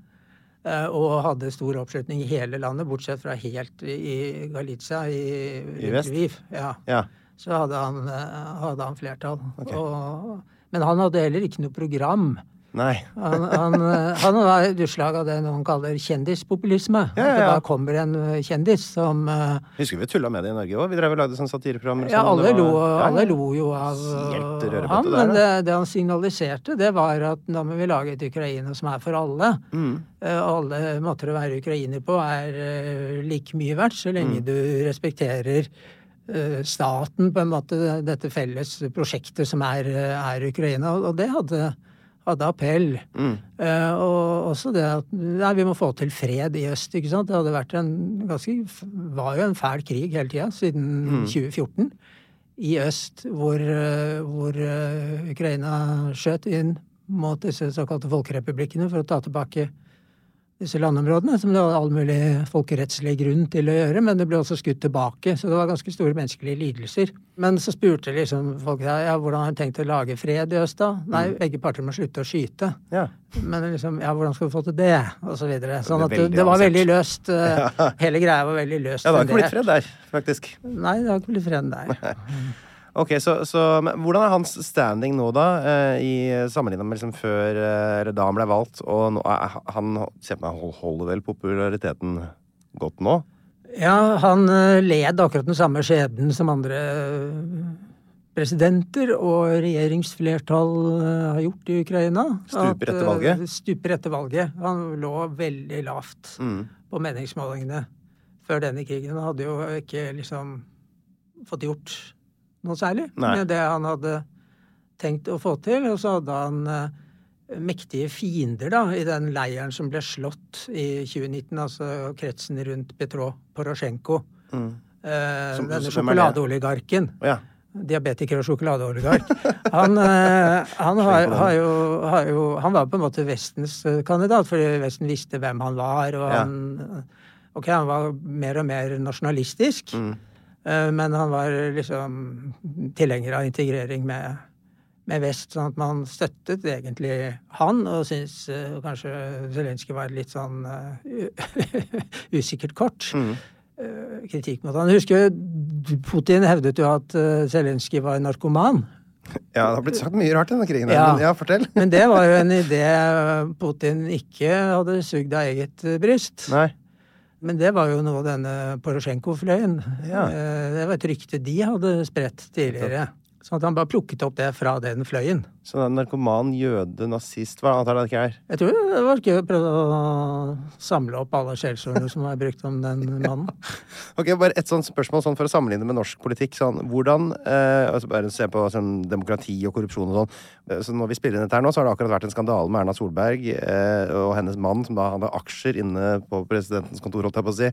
Eh, Og hadde stor oppslutning i hele landet, bortsett fra helt i Galicia, i, I? Lviv. Ja. Ja. Så hadde han, eh, hadde han flertall. Og, men han hadde heller ikke noe program. Nei. Han, han, eh, han var utslag av det noen kaller kjendispopulisme. Ja, ja, ja. bare kommer en eh, kjendis som eh, Husker vi tulla med det i Norge òg? Vi drev og lagde sånne satireprogrammer. Ja, alle var- lo, Ja, alle lo jo av der, men det, det han signaliserte, det var at nå må vi lage et Ukraina som er for alle. Mm. Alle måter å være ukrainer på er like mye verdt, så lenge Mm. du respekterer staten, på en måte, dette felles prosjektet som er, er Ukraina. Og det hadde, hadde appell. Mm. Uh, og også det at nei, vi må få til fred i øst. ikke sant? Det hadde vært en ganske, var jo en fæl krig hele tida, siden Mm. 2014. I øst, hvor, eh, hvor uh, Ukraina skjøt inn mot disse såkalte folkerepublikkene for å ta tilbake disse landområdene, som det var all mulig folkerettslig grunn til å gjøre, men det ble også skutt tilbake, så det var ganske store menneskelige lidelser. Men så spurte liksom folk ja, ja, hvordan har du tenkt å lage fred i øst, da? Nei, begge parter må slutte å skyte. Ja. Men liksom, ja, hvordan skal vi få til det? Og så videre. Sånn at det, det var veldig løst. eh, Hele greia var veldig løst Ja, det har ikke blitt fred der, faktisk. Nei, det har ikke blitt fred der. Ok, så, så Hvordan er hans standing nå, da, eh, i sammenlignet med liksom før eh, eller da han ble valgt? Og nå, han ser på meg holder vel populariteten godt nå? Ja, han eh, led akkurat den samme skjebnen som andre presidenter og regjeringsflertall har gjort i Ukraina. Stuper etter valget? Stuper etter valget. Han lå veldig lavt Mm. på meningsmålingene før denne krigen. Han hadde jo ikke liksom fått gjort noe særlig Nei. med det han hadde tenkt å få til. Og så hadde han eh, mektige fiender da, i den leiren som ble slått i 2019, altså kretsen rundt Petro Porosjenko. Mm. Eh, Som- denne sjokoladeoligarken. Oh, ja. Diabetiker og sjokoladeoligark. Han, eh, han, har, har jo, har jo Han var på en måte Vestens eh, kandidat, fordi Vesten visste hvem han var. Og Ja. han Ok, han var mer og mer nasjonalistisk, Mm. Eh, men han var liksom tilhenger av integrering med, med Vest, sånn at man støttet egentlig han, og syntes eh, kanskje Zelenskyj var et litt sånn eh, usikkert kort Mm. kritikk mot han. Jeg husker Putin hevdet jo at Zelenskyj var narkoman. Ja, det har blitt sagt mye rart i denne krigen. Ja. Men ja, fortell. Men det var jo en idé Putin ikke hadde sugd av eget bryst. Nei. Men det var jo noe denne Porosjenko-fløyen Ja. eh, Det var et rykte de hadde spredt tidligere. Sånn at han bare plukket opp det fra den fløyen. Så er narkoman, jøde, nazist Hva annet er det ikke er? Jeg tror det var gøy å prøve å samle opp alle skjellsordene som er brukt om den mannen. Ok, Bare et sånt spørsmål sånn for å sammenligne med norsk politikk. Sånn, hvordan, eh, altså Bare se på sånn, demokrati og korrupsjon og sånn. Eh, Så når vi spiller inn dette her nå, så har det akkurat vært en skandale med Erna Solberg eh, og hennes mann, som da hadde aksjer inne på presidentens kontor, holdt jeg på å si.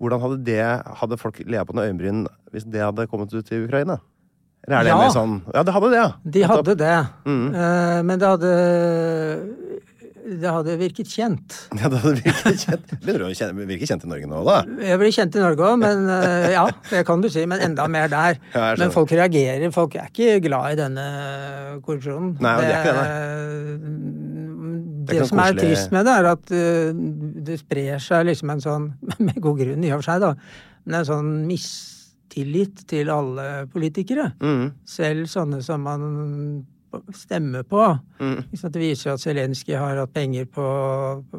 Hvordan hadde det Hadde folk lea på noen øyenbryn hvis det hadde kommet ut i Ukraina? Eller er det Ja. mer sånn Ja, det hadde det, ja. De hadde det. Mm. Eh, Men det hadde det hadde virket kjent. Ja, det hadde virket kjent. Begynner du å virke kjent i Norge nå, da? Jeg blir kjent i Norge òg, men eh, ja, det kan du si. Men enda mer der. Ja, men folk reagerer. Folk er ikke glad i denne korrupsjonen. Nei, det, de er ikke det, nei. Det som er koselig- trist med det, er at eh, det sprer seg liksom en sånn, med god grunn i og for seg, da, men en sånn mistillit til alle politikere. Mm. Selv sånne som man stemmer på. Mm. Ikke sant? Det viser jo at Zelenskyj har hatt penger på,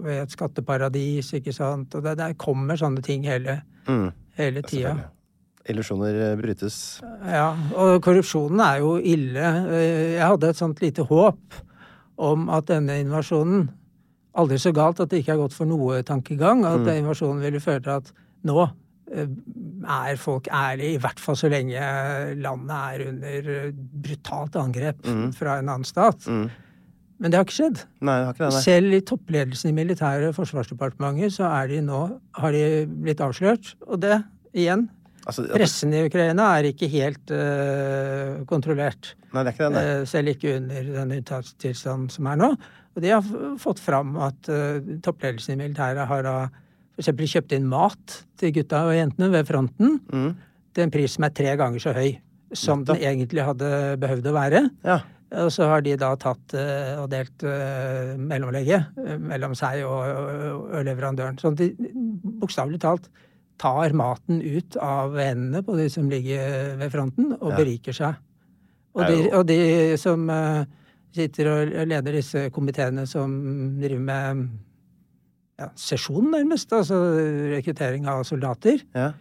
et skatteparadis, ikke sant. Og det, der kommer sånne ting hele, Mm. hele tida. Illusjoner eh, brytes. Ja, og korrupsjonen er jo ille. Eh, Jeg hadde et sånt lite håp om at denne invasjonen Aldri så galt at det ikke har gått for noe tankegang. At Mm. invasjonen ville føre til at nå er folk ærlige, i hvert fall så lenge landet er under eh, brutalt angrep Mm. fra en annen stat. Mm. Men det har ikke skjedd. Nei, har ikke det, nei. Selv i toppledelsen i militære forsvarsdepartementer så er de nå, har de blitt avslørt. Og det, igjen, Altså, at- pressen i Ukraina er ikke helt uh, kontrollert. Nei, det er ikke det. Eh, selv ikke under den unntakstilstanden som er nå. Og de har fått fram at uh, toppledelsen i militæret har da for eksempel kjøpte inn mat til gutta og jentene ved fronten Mm. til en pris som er tre ganger så høy som den egentlig hadde behøvd å være. Og så har de da tatt eh, og delt uh, mellomlegget eh, mellom seg og, og, og leverandøren. Sånn at de bokstavelig talt tar maten ut av hendene på de som ligger ved fronten, og Ja. beriker seg. Og de, og de som eh, sitter og leder disse komiteene som driver med ja, sesjon, nærmest, altså rekruttering av soldater, Ja.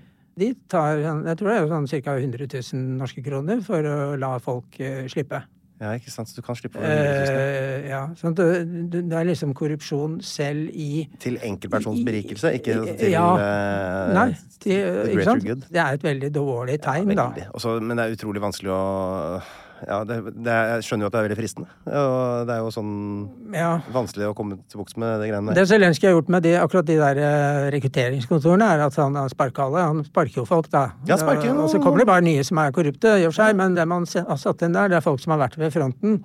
de tar jeg tror det er sånn ca. 100 000 norske kroner for å la folk uh, slippe. Ja, ikke sant. Så du kan slippe over undervisning. Uh, ja, sånn det, det er liksom korrupsjon selv i Til enkeltpersons berikelse, ikke til Ja. uh, Nei, til, the greater good. Det er et veldig dårlig tegn, da. Veldig. Også, men det er utrolig vanskelig å ja, det, det er, Jeg skjønner jo at det er veldig fristende. Og det er jo sånn Ja. vanskelig å komme til buks med det greiene der. Det. Zelenskyj har gjort med de, akkurat de der eh, rekrutteringskontorene, er at han sparker alle. Han sparker jo folk, da. Ja, sparker jo. Og så kommer det bare nye som er korrupte, i og for seg. Men det man har satt inn der, det er folk som har vært ved fronten,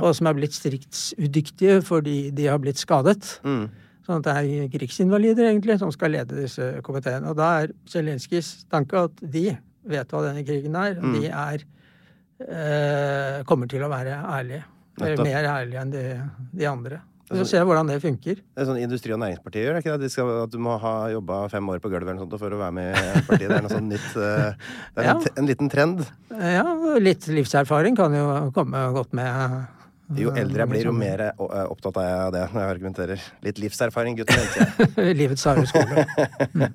og som er blitt stridsudyktige fordi de har blitt skadet. Mm. Sånn at det er krigsinvalider, egentlig, som skal lede disse komiteene. Og da er Zelenskyjs tanke at de vet hva denne krigen er. Mm. De er eh, kommer til å være ærlige. Eller mer ærlige enn de, de andre. Så ser jeg se hvordan det funker. Det er sånn Industri- og Næringspartiet gjør det ikke det? De skal, at du må ha jobba fem år på gulvet eller noe sånt for å være med i partiet. Det er noe sånn nytt eh, Det er Ja. en, en liten trend. Ja, litt livserfaring kan jo komme godt med. Jo eldre jeg blir, jo mer eh, opptatt er jeg av det når jeg argumenterer. Litt livserfaring, gutten. vet. Livets harde skole.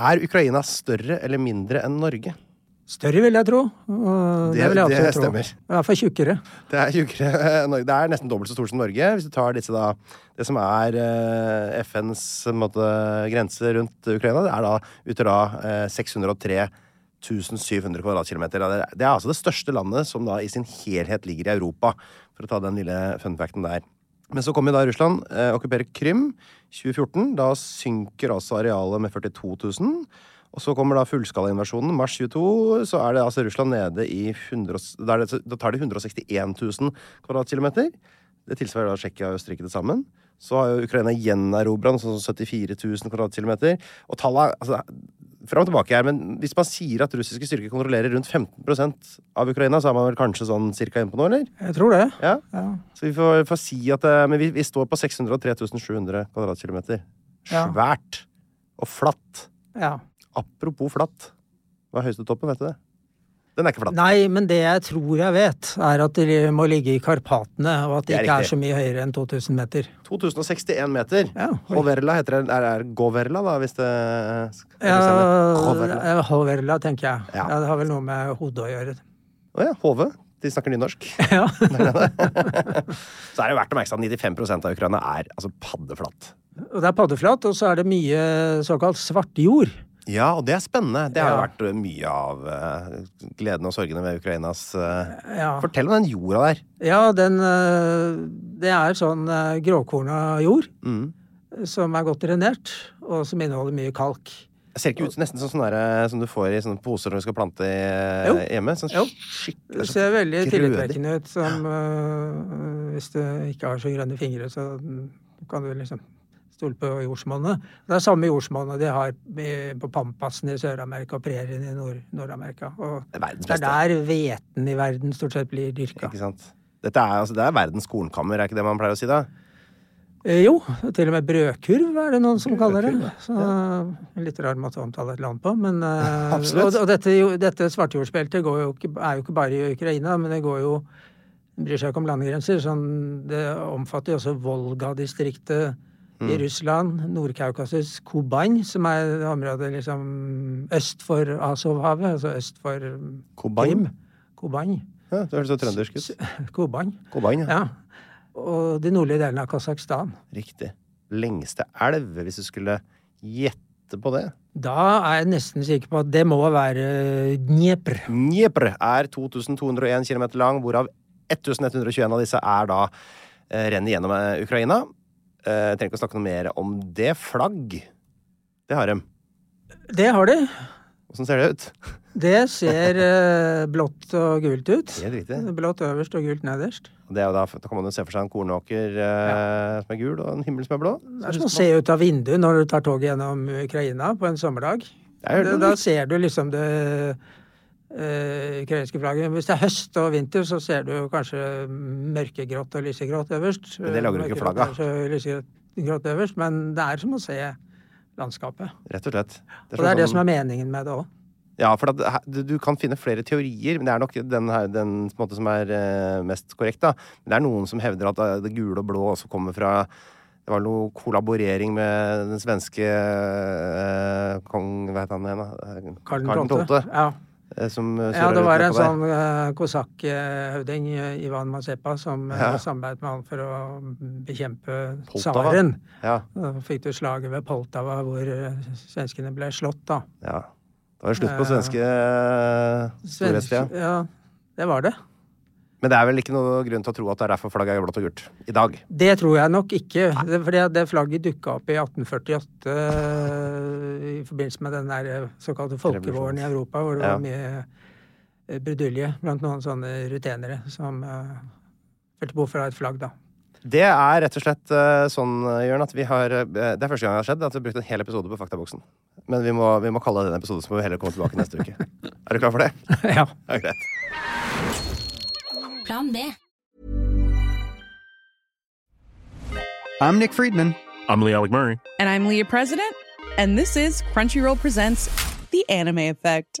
Er Ukraina større eller mindre enn Norge? Større, vil jeg tro. Det- det, vil jeg det tro. stemmer. I hvert fall tjukkere. Det er, tjukkere det er nesten dobbelt så stort som Norge. Hvis du tar disse da, det som er eh, FNs måte, grense rundt Ukraina, det er da utgjør da eh, 603 1700 kvadratkilometer. Det er- Det er altså det største landet som da i sin helhet ligger i Europa, for å ta den lille funfacten der. Men så kommer da Russland, eh, okkuperer Krym 2014. Da synker altså arealet med 42 000. Og så kommer da fullskalainvasjonen. Mars 22 så er det altså Russland nede i 100, da, det, da tar de 161 000 kvadratkilometer. Det tilsvarer da Tsjekkia og Østerrike til sammen. Så har jo Ukraina gjenerobra sånn 74 000 kvadratkilometer. Og tallet altså, Fram og tilbake her, men hvis man sier at russiske styrker kontrollerer rundt 15% av Ukraina, så er man vel kanskje sånn cirka inne på noe, eller? Jeg tror det. Ja. Ja. Så vi får, får si at eh, Men vi, vi står på 603 700 kvadratkilometer. Ja. Svært. Og flatt. Ja. Apropos flatt. Hva er høyeste toppen, vet du det? Den er ikke flatt. Nei, men det jeg tror jeg vet, er at de må ligge i Karpatene, og at de Det ikke er så mye høyere enn 2000 meter. 2061 meter. Ja, Hoverla heter det. Er det Goverla, da, hvis det Ja, Hoverla. eh, Hoverla, tenker jeg. Ja. Ja. Det har vel noe med hodet å gjøre. Å ja. Hove. De snakker nynorsk. Ja. Så er det verdt å merke seg at 95% av Ukraina er altså paddeflatt. Det er paddeflatt, og så er det mye såkalt svartjord. Ja, og det er spennende. Det har jo vært eh, mye av uh, gleden og sorgene ved Ukrainas uh, Ja. Fortell om den jorda der. Ja, den uh, Det er sånn gråkorna jord Mm. som er godt drenert, og som inneholder mye kalk. Det ser ikke ut nesten som sånn der, som du får i sånne poser når du skal plante i, hjemme. Sånn Jo. Det sånn ser veldig grødig. tillitvekkende ut som Hvis du ikke har så grønne fingre, så kan du liksom stole på jordsmonnet. Det er samme jordsmonnet de har på Pampasen i Sør-Amerika og prærien i Nord- Nord-Amerika. -Nord Det det er der hveten i verden stort sett blir dyrka. Dette er, altså, det er verdens kornkammer, er ikke det man pleier å si da? Eh, jo, til og med brødkurv er det noen som kaller det. Så Litt rar måte å omtale et land på, men eh, Og, og dette, dette svartjordsbeltet jo ikke, er jo ikke bare i Ukraina, men det går jo bryr seg ikke om landegrenser. Sånn, det omfatter jo også Volga-distriktet i Mm. Russland, Nord-Kaukasus, Koban, som er området liksom øst for Azovhavet, altså øst for Kuban? Krim. Kuban. Ja, det høres så trøndersk ut. Koban. Koban, ja. Ja. Og de nordlige delene av Kasakhstan. Riktig. Lengste elv, hvis du skulle gjette på det. Da er jeg nesten sikker på at det må være Dnepr. Dnepr er 2201 km lang, hvorav 1121 av disse er da eh, renner gjennom eh, Ukraina. Eh, Jeg trenger ikke å snakke noe mer om det. Flagg, det har de. Det har de. Åssen ser det ut? Det ser eh, blått og gult ut. Helt riktig. Blått øverst og gult nederst. Og Det er jo da, da kan man jo se for seg en kornåker eh, som er gul, og en himmel som er blå. Det er som å se ut av vinduet når du tar toget gjennom Ukraina på en sommerdag. Da, det. da ser du liksom det ukrainske flagget. Hvis det er høst og vinter, så ser du kanskje mørkegrått og lysegrått øverst. Men det lager du ikke flagg av. Lysegrått øverst, men det er som å se landskapet. Rett og slett. Og det er det som er meningen med det òg. Ja, for at, du, kan finne flere teorier, men det er nok den, her, den måte som er eh, mest korrekt. da. Men det er noen som hevder at eh, det gule og blå også kommer fra Det var noe kollaborering med den svenske eh, kong Hva het han igjen, da? Eh, Karl Karl 12. 12., Ja. Eh, Som Ja, det var en sånn uh, kosakkhøvding, eh, Ivan Mazepa, som eh, Ja. samarbeidet med han for å bekjempe tsaren. Ja. Da fikk du slaget ved Poltava, hvor eh, svenskene ble slått, da. ja. Det var slutt på Eh, svenske uh, storhetstida. ja, det var det. Men det er vel ikke noe grunn til å tro at det er derfor flagget er blått og gult i dag. Det tror jeg nok ikke. Det, at det flagget dukka opp i 1848 eh, i forbindelse med den der eh, såkalte folkevåren i Europa, hvor det Ja. var mye eh, brudulje blant noen sånne rutenere som uh, følte behov for å ha et flagg, da. Det er rett og slett sånn, Jørn, at vi har Det er første gang det har skjedd at vi har brukt en hel episode på Faktaboksen. Men vi må, vi må kalle det en episode, så må vi heller komme tilbake neste uke. Er du klar for det? ja. ja greit. Plan B. I'm Nick Friedman. I'm Lee Alec Murray. And I'm Leah President, and this is Crunchyroll Presents The Anime Effect.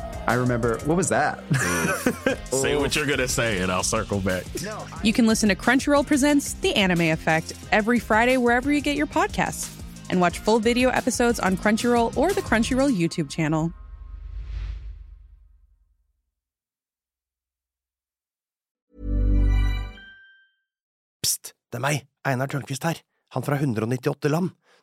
I remember, what was that? Say what you're gonna say, and I'll circle back. You can listen to Crunchyroll Presents The Anime Effect every Friday wherever you get your podcasts. And watch full video episodes on Crunchyroll or the Crunchyroll YouTube channel. Pst, det er meg, Einar Tørnquist her, han fra 198 land.